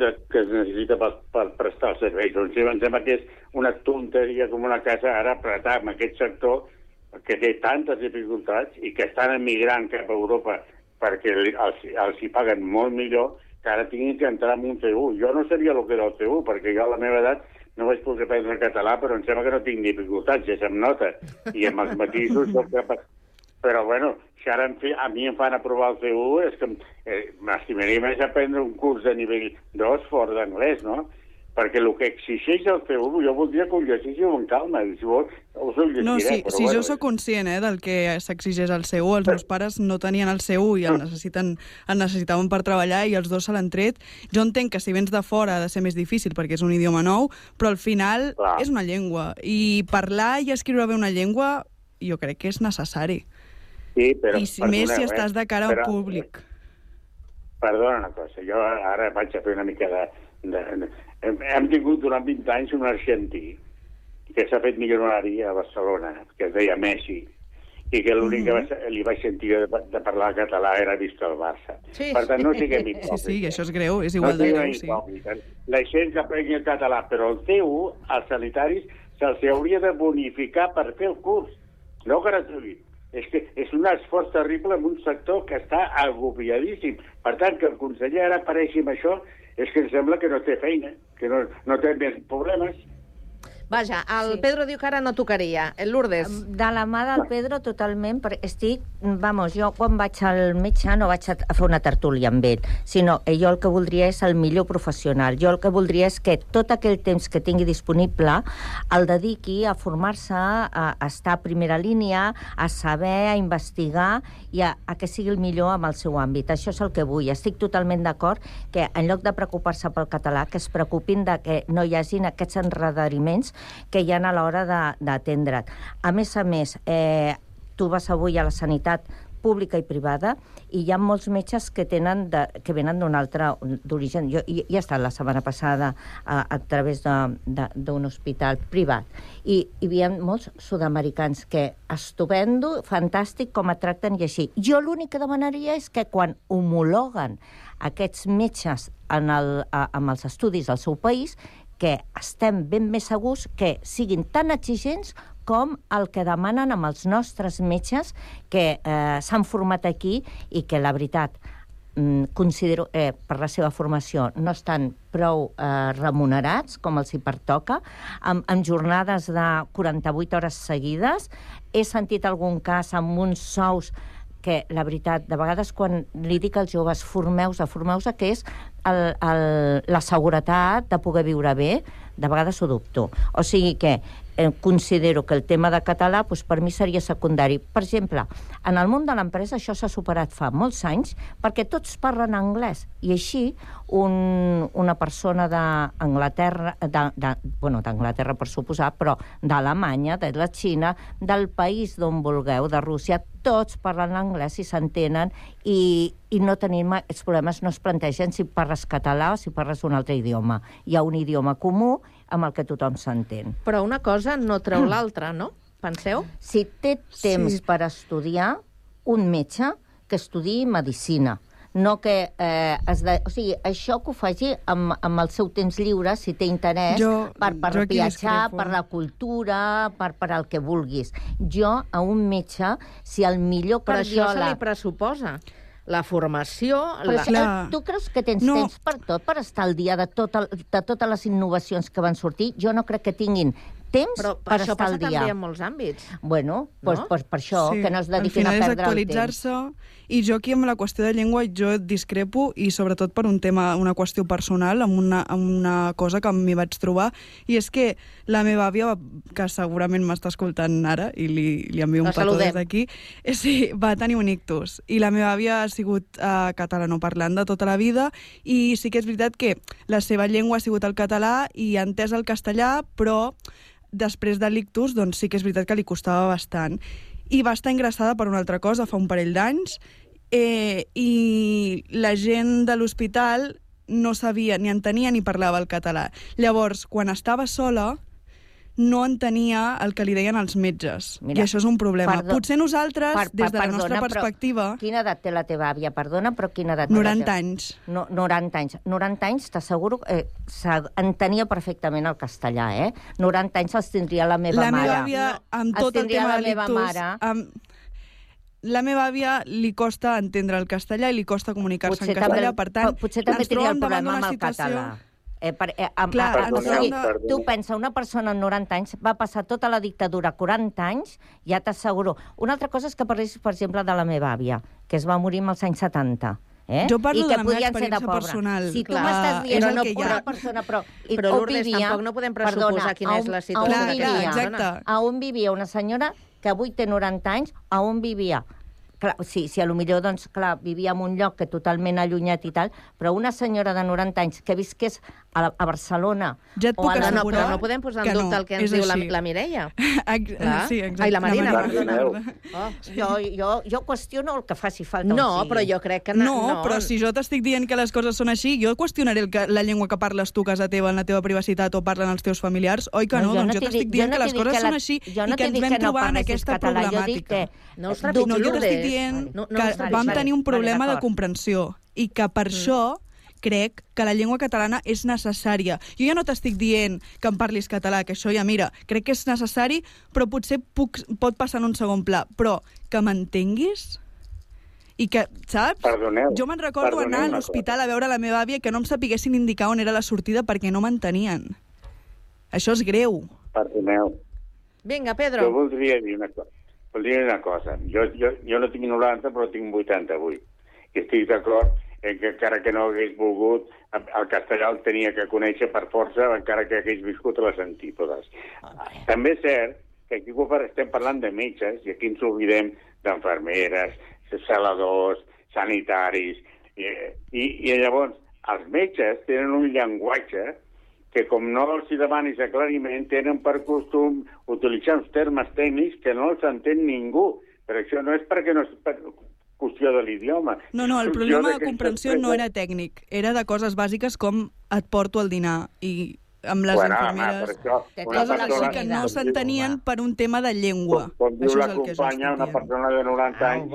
de, que es necessita per, per prestar els serveis. Doncs sí, em sembla que és una tonteria com una casa ara apretar amb aquest sector que té tantes dificultats i que estan emigrant cap a Europa perquè els, els hi paguen molt millor que ara tinguin que entrar en un C1. Jo no sabia el que era el C1, perquè jo a la meva edat no vaig poder aprendre català, però em sembla que no tinc dificultats, ja se'm nota. I amb els matisos capaç... Però, bueno, si ara fi, a mi em fan aprovar el C1, és que eh, m'estimaria més aprendre un curs de nivell 2 fora d'anglès, no? Perquè el que exigeix el C1, jo voldria que ho llegíssiu amb calma. i Si vols, us ho llegiré, No, sí, però sí, bueno, jo sóc conscient eh, del que s'exigeix al C1. Els meus pares no tenien el C1 i el, necessiten, el necessitaven per treballar i els dos se l'han tret. Jo entenc que si vens de fora ha de ser més difícil perquè és un idioma nou, però al final Clar. és una llengua. I parlar i escriure bé una llengua jo crec que és necessari. Sí, però, I si, més si perdoneu, estàs eh? de cara al Però, públic. Perdona una cosa, jo ara vaig a fer una mica de... de, hem, tingut durant 20 anys un argentí que s'ha fet milionari a Barcelona, que es deia Messi, i que l'únic que Mhm. va, li vaig sentir de, de parlar català era vist al Barça. Sí. Per tant, no siguem Sí, hipòcrites. sí, i això és greu, és igual no de greu, sí. La gent que aprengui el català, però el C1, als sanitaris, se'ls hauria de bonificar per fer el curs, no gratuït. És que és un esforç terrible en un sector que està agobiadíssim. Per tant, que el conseller ara apareixi amb això és que em sembla que no té feina, que no, no té més problemes. Vaja, el sí. Pedro diu que ara no tocaria. El Lourdes. De la mà del Pedro, totalment, perquè estic... Vamos, jo quan vaig al metge no vaig a fer una tertúlia amb ell, sinó eh, jo el que voldria és el millor professional. Jo el que voldria és que tot aquell temps que tingui disponible el dediqui a formar-se, a estar a primera línia, a saber, a investigar i a, a que sigui el millor amb el seu àmbit. Això és el que vull. Estic totalment d'acord que en lloc de preocupar-se pel català, que es preocupin de que no hi hagin aquests enredariments que hi ha a l'hora d'atendre't. A més a més, eh, tu vas avui a la sanitat pública i privada i hi ha molts metges que tenen de, que venen d'un altre d'origen. Jo hi, hi he estat la setmana passada a, a través d'un hospital privat i hi havia molts sud-americans que estupendo, fantàstic com et tracten i així. Jo l'únic que demanaria és que quan homologuen aquests metges en el, a, amb els estudis del seu país que estem ben més segurs que siguin tan exigents com el que demanen amb els nostres metges que eh, s'han format aquí i que, la veritat, mm, considero, eh, per la seva formació, no estan prou eh, remunerats, com els hi pertoca, amb, amb jornades de 48 hores seguides. He sentit algun cas amb uns sous que, la veritat, de vegades quan li dic als joves formeu-se, formeu-se, que és el, el, la seguretat de poder viure bé, de vegades ho dubto. O sigui que eh, considero que el tema de català doncs, per mi seria secundari. Per exemple, en el món de l'empresa això s'ha superat fa molts anys perquè tots parlen anglès i així un, una persona d'Anglaterra, bueno, d'Anglaterra per suposar, però d'Alemanya, de la Xina, del país d'on vulgueu, de Rússia, tots parlen anglès i s'entenen i, i no tenim els problemes no es plantegen si parles català o si parles un altre idioma. Hi ha un idioma comú amb el que tothom s'entén. Però una cosa no treu l'altra, no? Penseu? Si té temps sí. per estudiar, un metge que estudiï medicina, no que eh, es de... O sigui, això que ho faci amb, amb el seu temps lliure, si té interès, Jo- per, per jo viatjar, per la cultura, per, per el que vulguis. Jo, a un metge, si el millor Però això se cardiòleg... li pressuposa. La formació... Però la... si, eh, tu creus que tens No. temps per tot, per estar al dia de, tot el, de totes les innovacions que van sortir? Jo no crec que tinguin temps Però per això estar passa al dia. també en molts àmbits. Bueno, pues, No? pues per això, que no es dediquin al a final és perdre el temps. actualitzar-se i jo aquí amb la qüestió de llengua jo discrepo i sobretot per un tema, una qüestió personal amb una, amb una cosa que m'hi vaig trobar i és que la meva àvia, que segurament m'està escoltant ara i li, li envio un La petó saludem. des d'aquí, eh, sí, va tenir un ictus i la meva àvia ha sigut uh, catalanoparlant de tota la vida i sí que és veritat que la seva llengua ha sigut el català i ha entès el castellà, però després de l'ictus, doncs sí que és veritat que li costava bastant. I va estar ingressada per una altra cosa fa un parell d'anys eh, i la gent de l'hospital no sabia, ni entenia ni parlava el català. Llavors, quan estava sola, no entenia el que li deien els metges. Mira, I això és un problema. perdó- Potser nosaltres, Per- des de la perdona, nostra però perspectiva... Quina edat té la teva àvia? Perdona, però quina edat té la 90 teva... anys. No, 90 anys. 90 anys, t'asseguro que eh, entenia perfectament el castellà, eh? 90 anys els tindria la meva la mare. meva àvia, amb Els tot el tema la de l'ictus... Amb... La meva àvia li costa entendre el castellà i li costa comunicar-se en castellà, també- per tant, po- potser també tindria el problema amb el situació... català. Eh, per, eh, amb, Clar, amb, ens o sigui, de- tu pensa, una persona amb 90 anys va passar tota la dictadura 40 anys, ja t'asseguro. Una altra cosa és que parlis, per exemple, de la meva àvia, que es va morir als anys 70. Eh? Jo parlo I de que la meva de experiència personal. Si tu m'estàs dient és no, que hi ha. una persona, però... i- Però, Lourdes, vivia, tampoc no podem pressuposar perdona, quina és a on- la a situació Clar, vivia, clar, exacte. a on vivia una senyora que avui té 90 anys, a on vivia? Clar, sí, sí, a lo millor, doncs, clar, vivia en un lloc que totalment allunyat i tal, però una senyora de 90 anys que visqués a, la- a Barcelona... Ja et o a la- No, no, però no podem posar en que no, dubte el que ens diu la, així. la Mireia. Ex Clar. sí, exacte. Ai, la Marina, La perdona. perdona. Oh, jo, jo, jo qüestiono el que faci falta. No, però jo crec que... na- No, no, però si jo t'estic dient que les coses són així, jo qüestionaré el que, la llengua que parles tu a casa teva, en la teva privacitat, o parlen els teus familiars, oi que no? jo doncs jo t'estic dient jo que no les t'he dit coses que la- són així jo no i que ens vam que no trobar en parlessis aquesta català, jo dic problemàtica. que- No us No, No, jo t'estic dient No, no que vam tenir un problema de comprensió i que per això crec que la llengua catalana és necessària. Jo ja no t'estic dient que em parlis català, que això ja, mira, crec que és necessari, però potser puc, pot passar en un segon pla. Però que m'entenguis i que, saps? Perdoneu, jo me'n recordo perdoneu anar a l'hospital a veure la meva àvia que no em sapiguessin indicar on era la sortida perquè no m'entenien. Això és greu. Perdoneu. Vinga, Jo Pedro. voldria dir una cosa. Voldria dir una cosa. Jo, jo, jo no tinc 90, però tinc 88. I estic d'acord en que encara que no hagués volgut, el castellà el tenia que conèixer per força, encara que hagués viscut a les antípodes. També és cert que aquí estem parlant de metges, i aquí ens oblidem d'enfermeres, celadors, sanitaris, i, i, i llavors els metges tenen un llenguatge que com no els demanis aclariment, tenen per costum utilitzar uns termes tècnics que no els entén ningú. Però això no és perquè no qüestió de l'idioma. No, no, el problema de comprensió no era tècnic, era de coses bàsiques com et porto el dinar i amb les Bueno, home, infermeres... per això, una persona- que no s'entenien per un tema de llengua. Com diu Això la companya, una persona de 90 anys...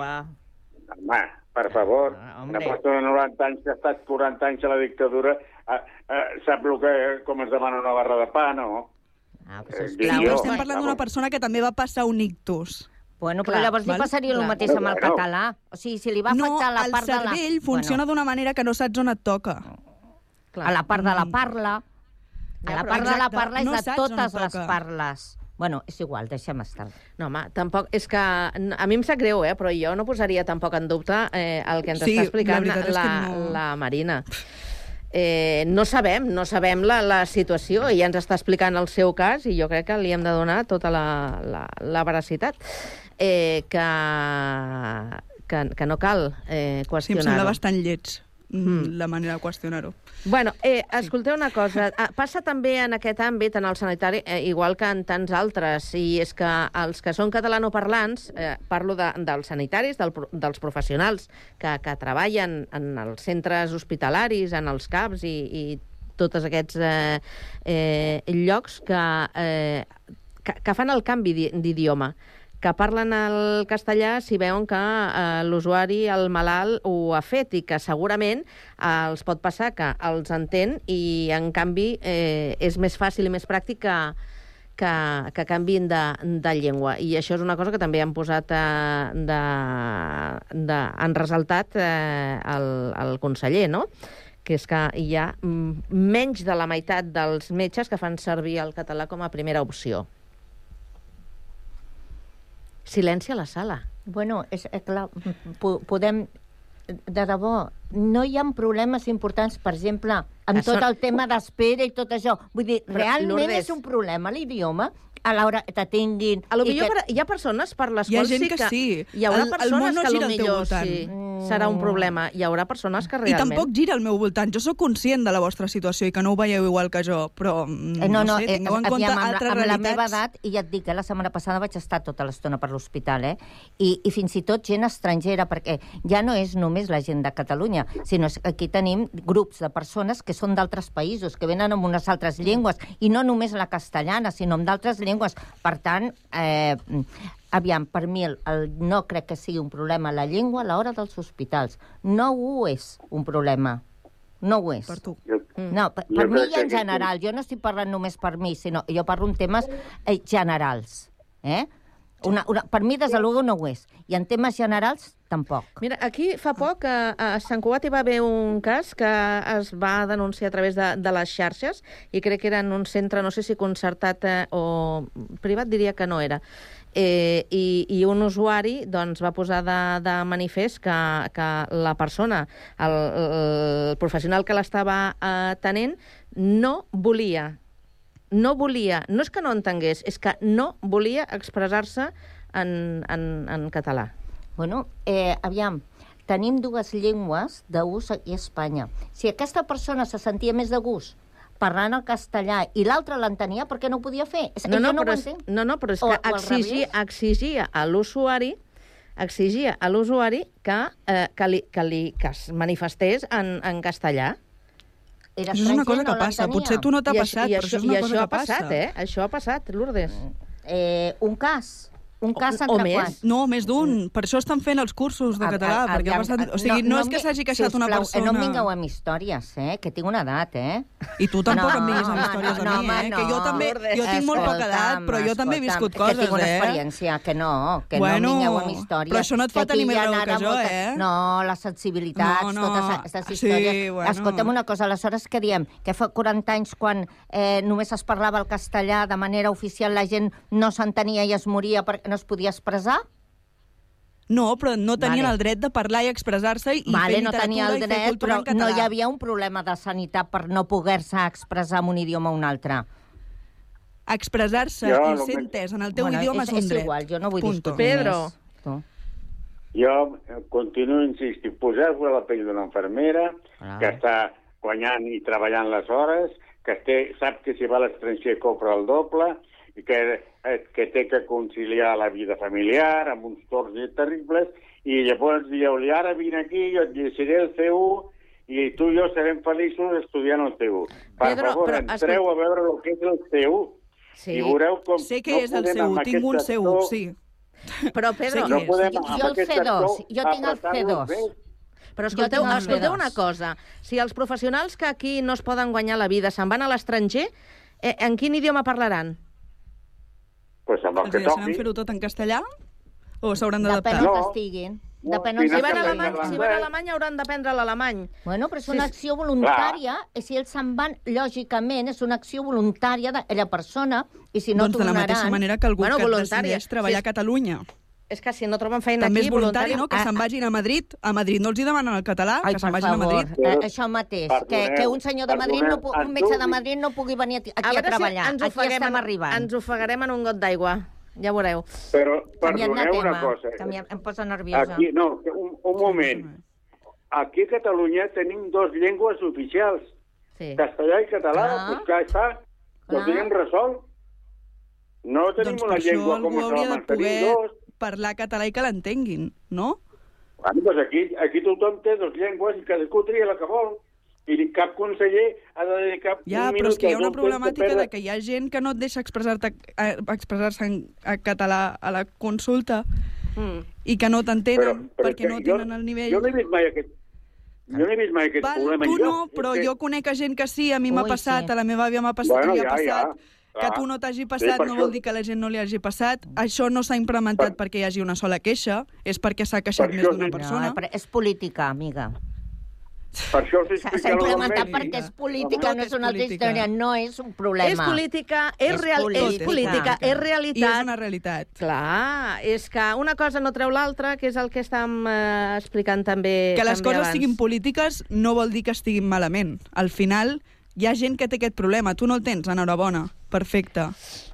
Home, per favor, Ah, una persona de 90 anys que ha estat 40 anys a la dictadura eh, eh, sap el que, com es demana una barra de pa, no? Ah, Eh, però jo. estem parlant d'una persona que també va passar un ictus. Bueno, però llavors li passaria el mateix amb el Bueno. català. O sigui, si li va no, afectar la el part de la... cervell funciona d'una manera que no saps on et toca. a la part de la parla. A Ja, la part de la parla és no de totes les toca. parles. Bueno, és igual, deixem estar. No, home, tampoc... És que a mi em sap greu, eh? però jo no posaria tampoc en dubte eh, el que ens Sí, està explicant la la, no. la Marina. Eh, no sabem, no sabem la, la situació. Ella ens està explicant el seu cas i jo crec que li hem de donar tota la, la, la veracitat. Eh, que, que, que no cal eh, Sí, em qüestionar-ho. sembla bastant lleig mm. la manera de qüestionar-ho. Bueno, eh, escolteu una cosa. Ah, Passa també en aquest àmbit, en el sanitari, eh, igual que en tants altres, i és que els que són catalanoparlants, eh, parlo de, dels sanitaris, del, dels professionals que, que treballen en els centres hospitalaris, en els CAPs i, i tots aquests eh, eh, llocs que, eh, que, que fan el canvi d'i- d'idioma que parlen el castellà si veuen que eh, l'usuari, el malalt, ho ha fet i que segurament eh, els pot passar que els entén i, en canvi, eh, és més fàcil i més pràctic que, que, que canvin de, de llengua. I això és una cosa que també han posat, eh, de, de, han resaltat eh, el, el conseller, no?, que és que hi ha menys de la meitat dels metges que fan servir el català com a primera opció. Silenci a la sala. Bueno, és, eh, clar, po podem... De debò, no hi ha problemes importants, per exemple, amb Això- tot el tema d'espera i tot això. Vull dir, Però, realment Lourdes- és un problema l'idioma a l'hora que t'atinguin... A lo i millor que- hi ha persones per les Hi quals sí que que... sí. Hi haurà El- el persones món no que a lo gira al teu millor voltant. sí, serà un problema. Hi haurà persones que I realment... tampoc gira al meu voltant. Jo sóc conscient de la vostra situació i que no ho veieu igual que jo, però mm, Eh, no, no, sé, eh, tingueu en compte aviam, amb, altres la, amb la realitats. meva edat, i ja et dic, eh, la setmana passada vaig estar tota l'estona per l'hospital, eh? I, I fins i tot gent estrangera, perquè ja no és només la gent de Catalunya, sinó que aquí tenim grups de persones que són d'altres països, que venen amb unes altres llengües, i no només la castellana, sinó amb d'altres llengües. Per tant, eh, aviam, per mi el, el, no crec que sigui un problema la llengua a l'hora dels hospitals. No ho és un problema. No ho és. Per tu. No, per, per mi i en general. Jo no estic parlant només per mi, sinó jo parlo en temes eh, generals. Eh? Una, una, per mi, des de luego, no ho és. I en temes generals, tampoc. Mira, aquí fa poc a, a Sant Cugat hi va haver un cas que es va denunciar a través de, de les xarxes i crec que era en un centre, no sé si concertat eh, o privat, diria que no era. Eh, i, I un usuari doncs, va posar de, de manifest que, que la persona, el, el professional que l'estava atenent, no volia no volia, no és que no entengués, és que no volia expressar-se en, en, en català. Bueno, eh, aviam, tenim dues llengües d'ús a Espanya. Si aquesta persona se sentia més de gust parlant el castellà i l'altre l'entenia, per què no ho podia fer? És, No, no, no però és, no, no, però és O- que o exigia, exigia a l'usuari exigia a l'usuari que, eh, que, li, que, li, que es manifestés en, en castellà. Era Això és una cosa que no passa. l'entenia. Potser tu no t'ha passat, i però això és una i cosa això que ha passat, passa. eh? Això ha passat, Lourdes. Eh, un cas. Un cas o entre més. No, més d'un. Per això estan fent els cursos de A- català, a- perquè ha aviam, passat... O sigui, no, és que s'hagi queixat una sisplau, persona... Eh, no em vingueu amb històries, eh? Que tinc una edat, eh? I tu tampoc No, em vinguis amb històries no, de mi, home, eh? Que jo no. també... Jo tinc molt poca edat, però jo també he viscut coses, que tinc una eh? experiència, que no, que Bueno, no em vingueu amb històries. però això no et fa tenir més raó que jo, molta- eh? No, les sensibilitats, No, no. totes aquestes Sí, històries. bueno. Escolta'm una cosa, aleshores què diem? Que fa 40 anys, quan eh, només es parlava el castellà de manera oficial, la gent no s'entenia i es moria perquè no es podia expressar? No, però no tenien Vale. el dret de parlar i expressar-se i vale, fer no tenia el i fer dret, cultura però en català. no hi havia un problema de sanitat per no poder-se expressar en un idioma o un altre. Expressar-se Jo, i ser entès en el teu Bueno, idioma és- és, un és dret. igual, jo no vull Punto. discutir Pedro. més. Tu. Jo eh, continuo insistint, posar-vos a la pell d'una infermera Clar. que està guanyant i treballant les hores, que té, sap que si va a l'estranger cobra el doble, que, eh, que té que conciliar la vida familiar amb uns torns terribles, i llavors dieu-li, ara vine aquí, jo et llegiré el C1, i tu i jo serem feliços estudiant el C1. Per Pedro, favor, però, entreu a veure el que és el C1, Sí. i veureu com... Sé que no és el amb tinc un actor- seu, sí. Però, Pedro, Sé No podem Jo- jo el aquest C2, actor jo tinc el apretar-los C2. més. Però escolteu, escolteu una cosa. Si els professionals que aquí no es poden guanyar la vida se'n van a l'estranger, eh, en quin idioma parlaran? Pues amb el Els que deixaran toqui. fer-ho tot en castellà? O s'hauran Depèn d'adaptar? on estiguin. Depèn on Si van a. Alemanya, si van a Alemanya hauran d'aprendre l'alemany. Bueno, però és una Sí, acció voluntària, i si ells se'n van, lògicament, és una acció voluntària d'aquella persona, i si no doncs de la tornaran... mateixa manera que algú Bueno, que voluntària. decideix treballar Sí. a Catalunya. És que si no troben feina També aquí, és voluntari, voluntari... no?, que Ah, se'n ah. vagin a Madrid. A Madrid no els hi demanen el català, Ai, que se'n vagin favor, a Madrid. eh, això mateix, que, Perdoneu, que un senyor de Madrid, no, un metge de. Madrid no pugui venir aquí, A a, treballar. si ens aquí estem en, arribant. ens ofegarem en un got d'aigua. Ja veureu. Però, perdoneu una tema, cosa. canviant- em posa nerviosa. Aquí, no, un, un moment. Aquí a Catalunya tenim dos llengües oficials, sí. castellà i català, Clar. doncs ja està, ho Clar. tenim resolt. No tenim Doncs una llengua com a hauria de en tenim poder dos. Parlar català i que l'entenguin, no? Bueno, doncs aquí, aquí tothom té dos llengües i cadascú tria la que vol. I cap conseller ha de dedicar Ja, un però és minut que hi ha una problemàtica perdre- de que hi ha gent que no et deixa expressar-te eh, expressar-se en a català a la consulta Mm. i que no t'entenen perquè no que jo- tenen el nivell. Jo no he vist mai aquest, jo no he vist mai aquest Val, problema. tu no, però que- jo conec a gent que sí, a mi m'ha passat, sí. a la meva àvia m'ha passat, Bueno, li ha ja, passat, ja, que clar. tu no t'hagi Sí, passat per no això- vol dir que a la gent no li hagi passat. Això no s'ha implementat perquè hi hagi una sola queixa, és perquè s'ha queixat Per més d'una sí. persona. No, és política, amiga. Per això us S'ha implementat perquè és política, Tot no és una altra política. història, no és un problema. És política, és, És real, és política. política, és I realitat. és una realitat. Clar, és que una cosa no treu l'altra, que és el que estàvem eh, explicant també Que les també coses abans. siguin polítiques no vol dir que estiguin malament. Al final, hi ha gent que té aquest problema. Tu no el tens, enhorabona. Perfecte.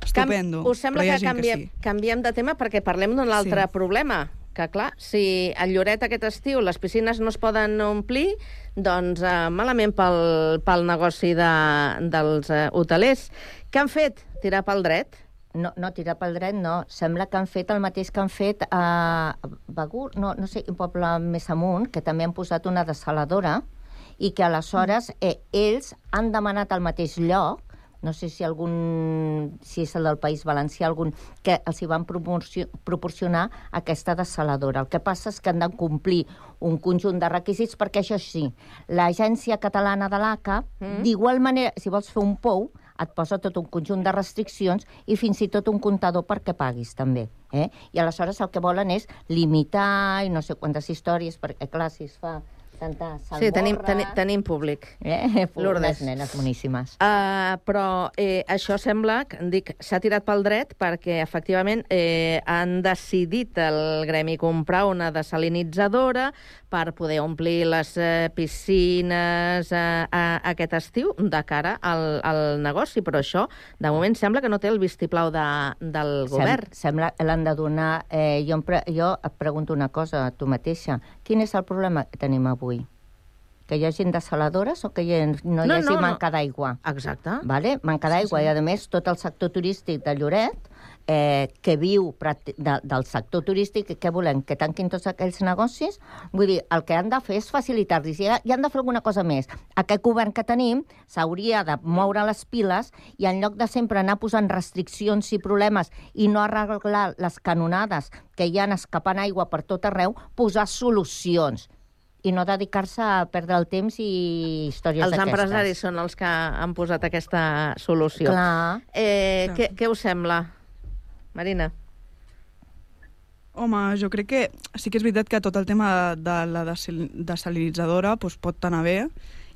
Estupendo. Us sembla que canviem, sí. canviem de tema perquè parlem d'un altre Sí. problema? Que, clar, si a Lloret aquest estiu les piscines no es poden omplir, doncs eh, malament pel, pel negoci de, dels eh, hotelers. Què han fet? Tirar pel dret? No, no, tirar pel dret no. Sembla que han fet el mateix que han fet a Begur, no, no sé, un poble més amunt, que també han posat una desaladora i que aleshores eh, ells han demanat al mateix lloc no sé si algun, si és el del País Valencià, algun, que els hi van proporcio- proporcionar aquesta desaladora. El que passa és que han de complir un conjunt de requisits, perquè això sí, l'Agència Catalana de l'ACA, mm. d'igual manera, si vols fer un pou, et posa tot un conjunt de restriccions i fins i tot un comptador perquè paguis, també. Eh? I aleshores el que volen és limitar i no sé quantes històries, perquè, clar, si es fa tanta salmorra... Sí, tenim, tenim, tenim públic. Eh? Lourdes. Nenes boníssimes. Uh, però eh, això sembla, que dic, s'ha tirat pel dret perquè efectivament eh, han decidit el gremi comprar una desalinitzadora per poder omplir les eh, piscines eh, a, aquest estiu de cara al, al negoci, però això de moment sembla que no té el vistiplau de, del govern. Sem sembla que l'han de donar... Eh, jo, em pre jo et pregunto una cosa a tu mateixa. Quin és el problema que tenim avui? Que hi hagi desaladores o que hi ha, no, No, hi hagi no, no. manca d'aigua? Exacte. Vale? Manca d'aigua. Sí, sí. I, a més, tot el sector turístic de Lloret, eh, que viu de, del sector turístic, i què volem? Que tanquin tots aquells negocis? Vull dir, el que han de fer és facilitar-los. I, i han de fer alguna cosa més. Aquest govern que tenim s'hauria de moure les piles i en lloc de sempre anar posant restriccions i problemes i no arreglar les canonades que hi han escapant aigua per tot arreu, posar solucions i no dedicar-se a perdre el temps i històries Els d'aquestes. empresaris són els que han posat aquesta solució. Clar. Eh, Clar. Què, què us sembla, Marina? Home, jo crec que sí que és veritat que tot el tema de la desalinitzadora doncs, pot anar bé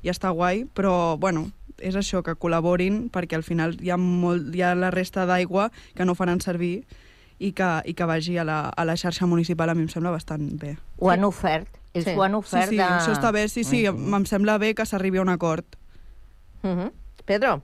i està guai, però bueno, és això, que col·laborin perquè al final hi ha, molt, hi ha la resta d'aigua que no faran servir i que, i que vagi a la, a la xarxa municipal a mi em sembla bastant bé. Ho han ofert. Ells Sí. ho han ofert sí, sí, de... això està bé, sí, sí, em sembla bé que s'arribi a un acord. Uh -huh. Pedro?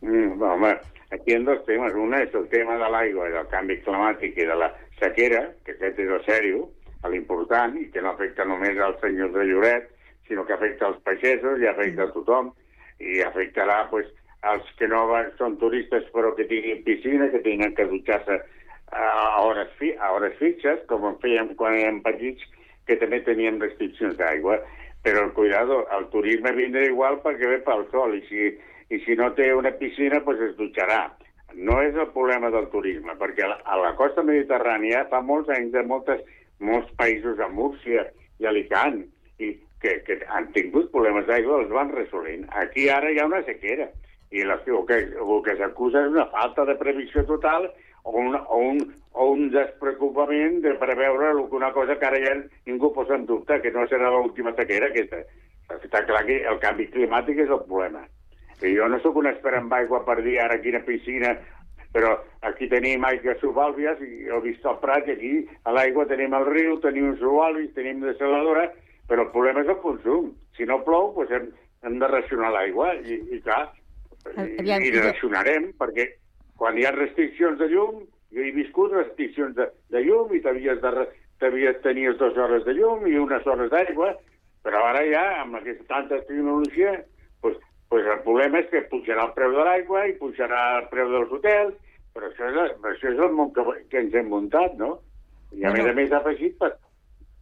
Mm, home, aquí hi ha dos temes. Un és el tema de l'aigua i del canvi climàtic i de la sequera, que aquest és el sèrio, l'important, i que no afecta només als senyors de Lloret, sinó que afecta als pagesos i afecta a tothom, i afectarà pues, als que no van, són turistes però que tinguin piscina, que tinguin que dutxar-se a hores, fi, a hores fixes, com en fèiem quan érem petits, que també teníem restriccions d'aigua. Però el cuidado, el turisme vindrà igual perquè ve pel sol, i si, i si no té una piscina, pues es dutxarà. No és el problema del turisme, perquè a la, a la costa mediterrània fa molts anys de moltes, molts països, a Múrcia i Alicant, i que, que han tingut problemes d'aigua, els van resolent. Aquí ara hi ha una sequera, i la, el que, el que s'acusa és una falta de previsió total o un, o un, o un despreocupament de preveure una cosa que ara ja ningú posa en dubte, que no serà l'última sequera aquesta. Està clar que el canvi climàtic és el problema. I jo no sóc un expert en aigua per dir ara quina piscina, però aquí tenim aigües subàlvies, i he vist el Prat, i aquí a l'aigua tenim el riu, tenim subàlvis, tenim desaladora, però el problema és el consum. Si no plou, doncs hem, hem de racionar l'aigua, i, i clar, Aviam, i i- racionarem, perquè quan hi ha restriccions de llum, jo he viscut restriccions de, de llum i t'havies de, t'havies tenies dues hores de llum i unes hores d'aigua, però ara ja, amb aquesta tanta tecnologia, doncs, doncs el problema és que pujarà el preu de l'aigua i pujarà el preu dels hotels, però això és, això és el món que, que ens hem muntat, no? I a Bueno. més a més afegit per,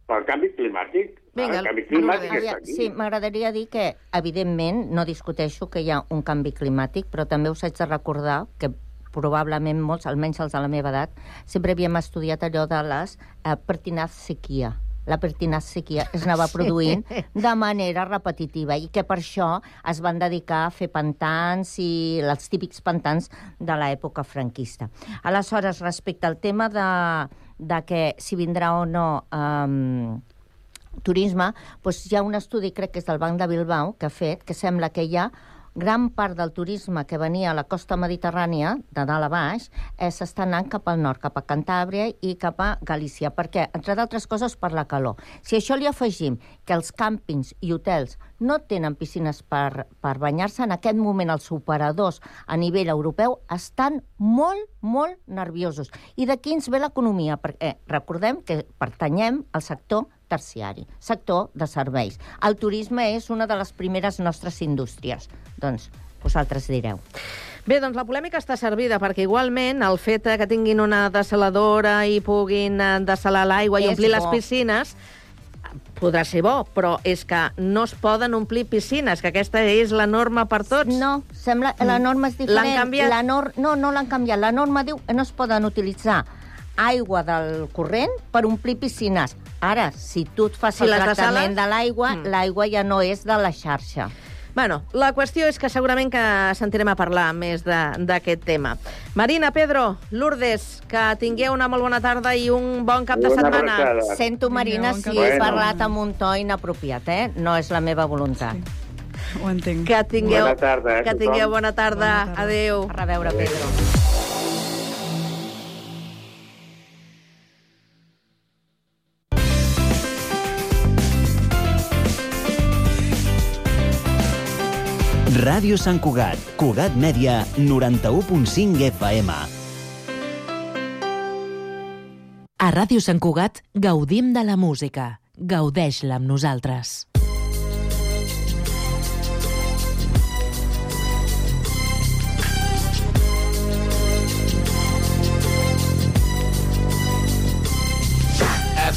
pel canvi climàtic. Vinga, el canvi climàtic està aquí. Sí, m'agradaria dir que, evidentment, no discuteixo que hi ha un canvi climàtic, però també us haig de recordar que probablement molts, almenys els de la meva edat, sempre havíem estudiat allò de les eh, pertinaz sequia. La pertinaz sequia es anava Sí. produint de manera repetitiva i que per això es van dedicar a fer pantans i els típics pantans de l'època franquista. Aleshores, respecte al tema de, de que si vindrà o no um, turisme, doncs hi ha un estudi, crec que és del Banc de Bilbao, que ha fet, que sembla que hi ha gran part del turisme que venia a la costa mediterrània, de dalt a baix, eh, s'està anant cap al nord, cap a Cantàbria i cap a Galícia. Per què? Entre d'altres coses, per la calor. Si això li afegim que els càmpings i hotels no tenen piscines per, per banyar-se, en aquest moment els operadors a nivell europeu estan molt, molt nerviosos. I d'aquí ens ve l'economia, perquè recordem que pertanyem al sector terciari, sector de serveis. El turisme és una de les primeres nostres indústries. Doncs vosaltres direu. Bé, doncs la polèmica està servida, perquè igualment el fet que tinguin una desaladora i puguin eh, desalar l'aigua i omplir les bo. piscines podrà ser bo, però és que no es poden omplir piscines, que aquesta és la norma per tots. No, sembla, la norma és diferent. L'han canviat? La nor no, no l'han canviat. La norma diu que no es poden utilitzar aigua del corrent per omplir piscines. Ara, si tu et fas Si el tractament de l'aigua, Mm. l'aigua ja no és de la xarxa. Bueno, la qüestió és que segurament que sentirem a parlar més de- d'aquest tema. Marina, Pedro, Lourdes, que tingueu una molt bona tarda i un bon cap de Una setmana. abraçada. Sento, Marina, bon si cap he parlat amb un to inapropiat, eh? No és la meva voluntat. Ho entenc. Que tingueu, Bona tarda, eh, que tingueu bona tarda. Bona tarda. Adéu. A reveure, Pedro. Ràdio Sant Cugat, Cugat Mèdia, 91.5 FM. A Ràdio Sant Cugat gaudim de la música. Gaudeix-la amb nosaltres.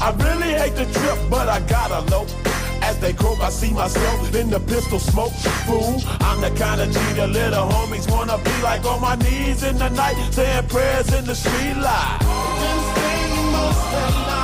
I really hate the trip, but I gotta low. As they croak, I see myself in the pistol smoke. Fool, I'm the kind of G the little homies wanna be like on my knees in the night, saying prayers in the street light. Been spending most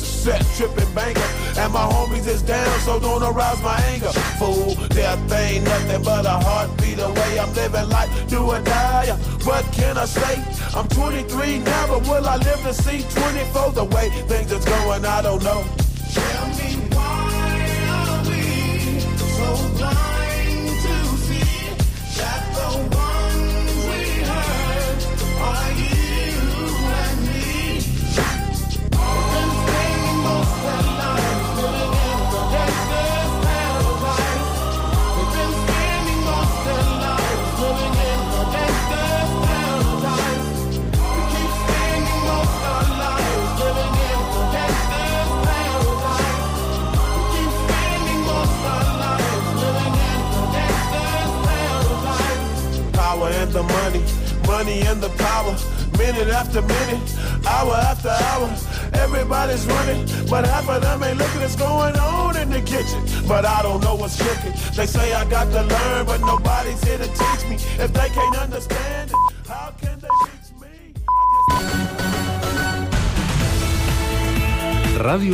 set tripping banker. And my homies is down, so don't arouse my anger. Fool, death ain't nothing but a heartbeat away. I'm living life, do or die. Uh, what can I say? I'm 23 now, but will I live to see 24? The way things is going, I don't know. Tell me and the money, money and the power. Minute after minute, hour after hour. Everybody's running, but half of them ain't looking what's going on in the kitchen. But I don't know what's cooking. They say I got to learn, but nobody's here to teach me. If they can't understand it, how can they reach me? Ràdio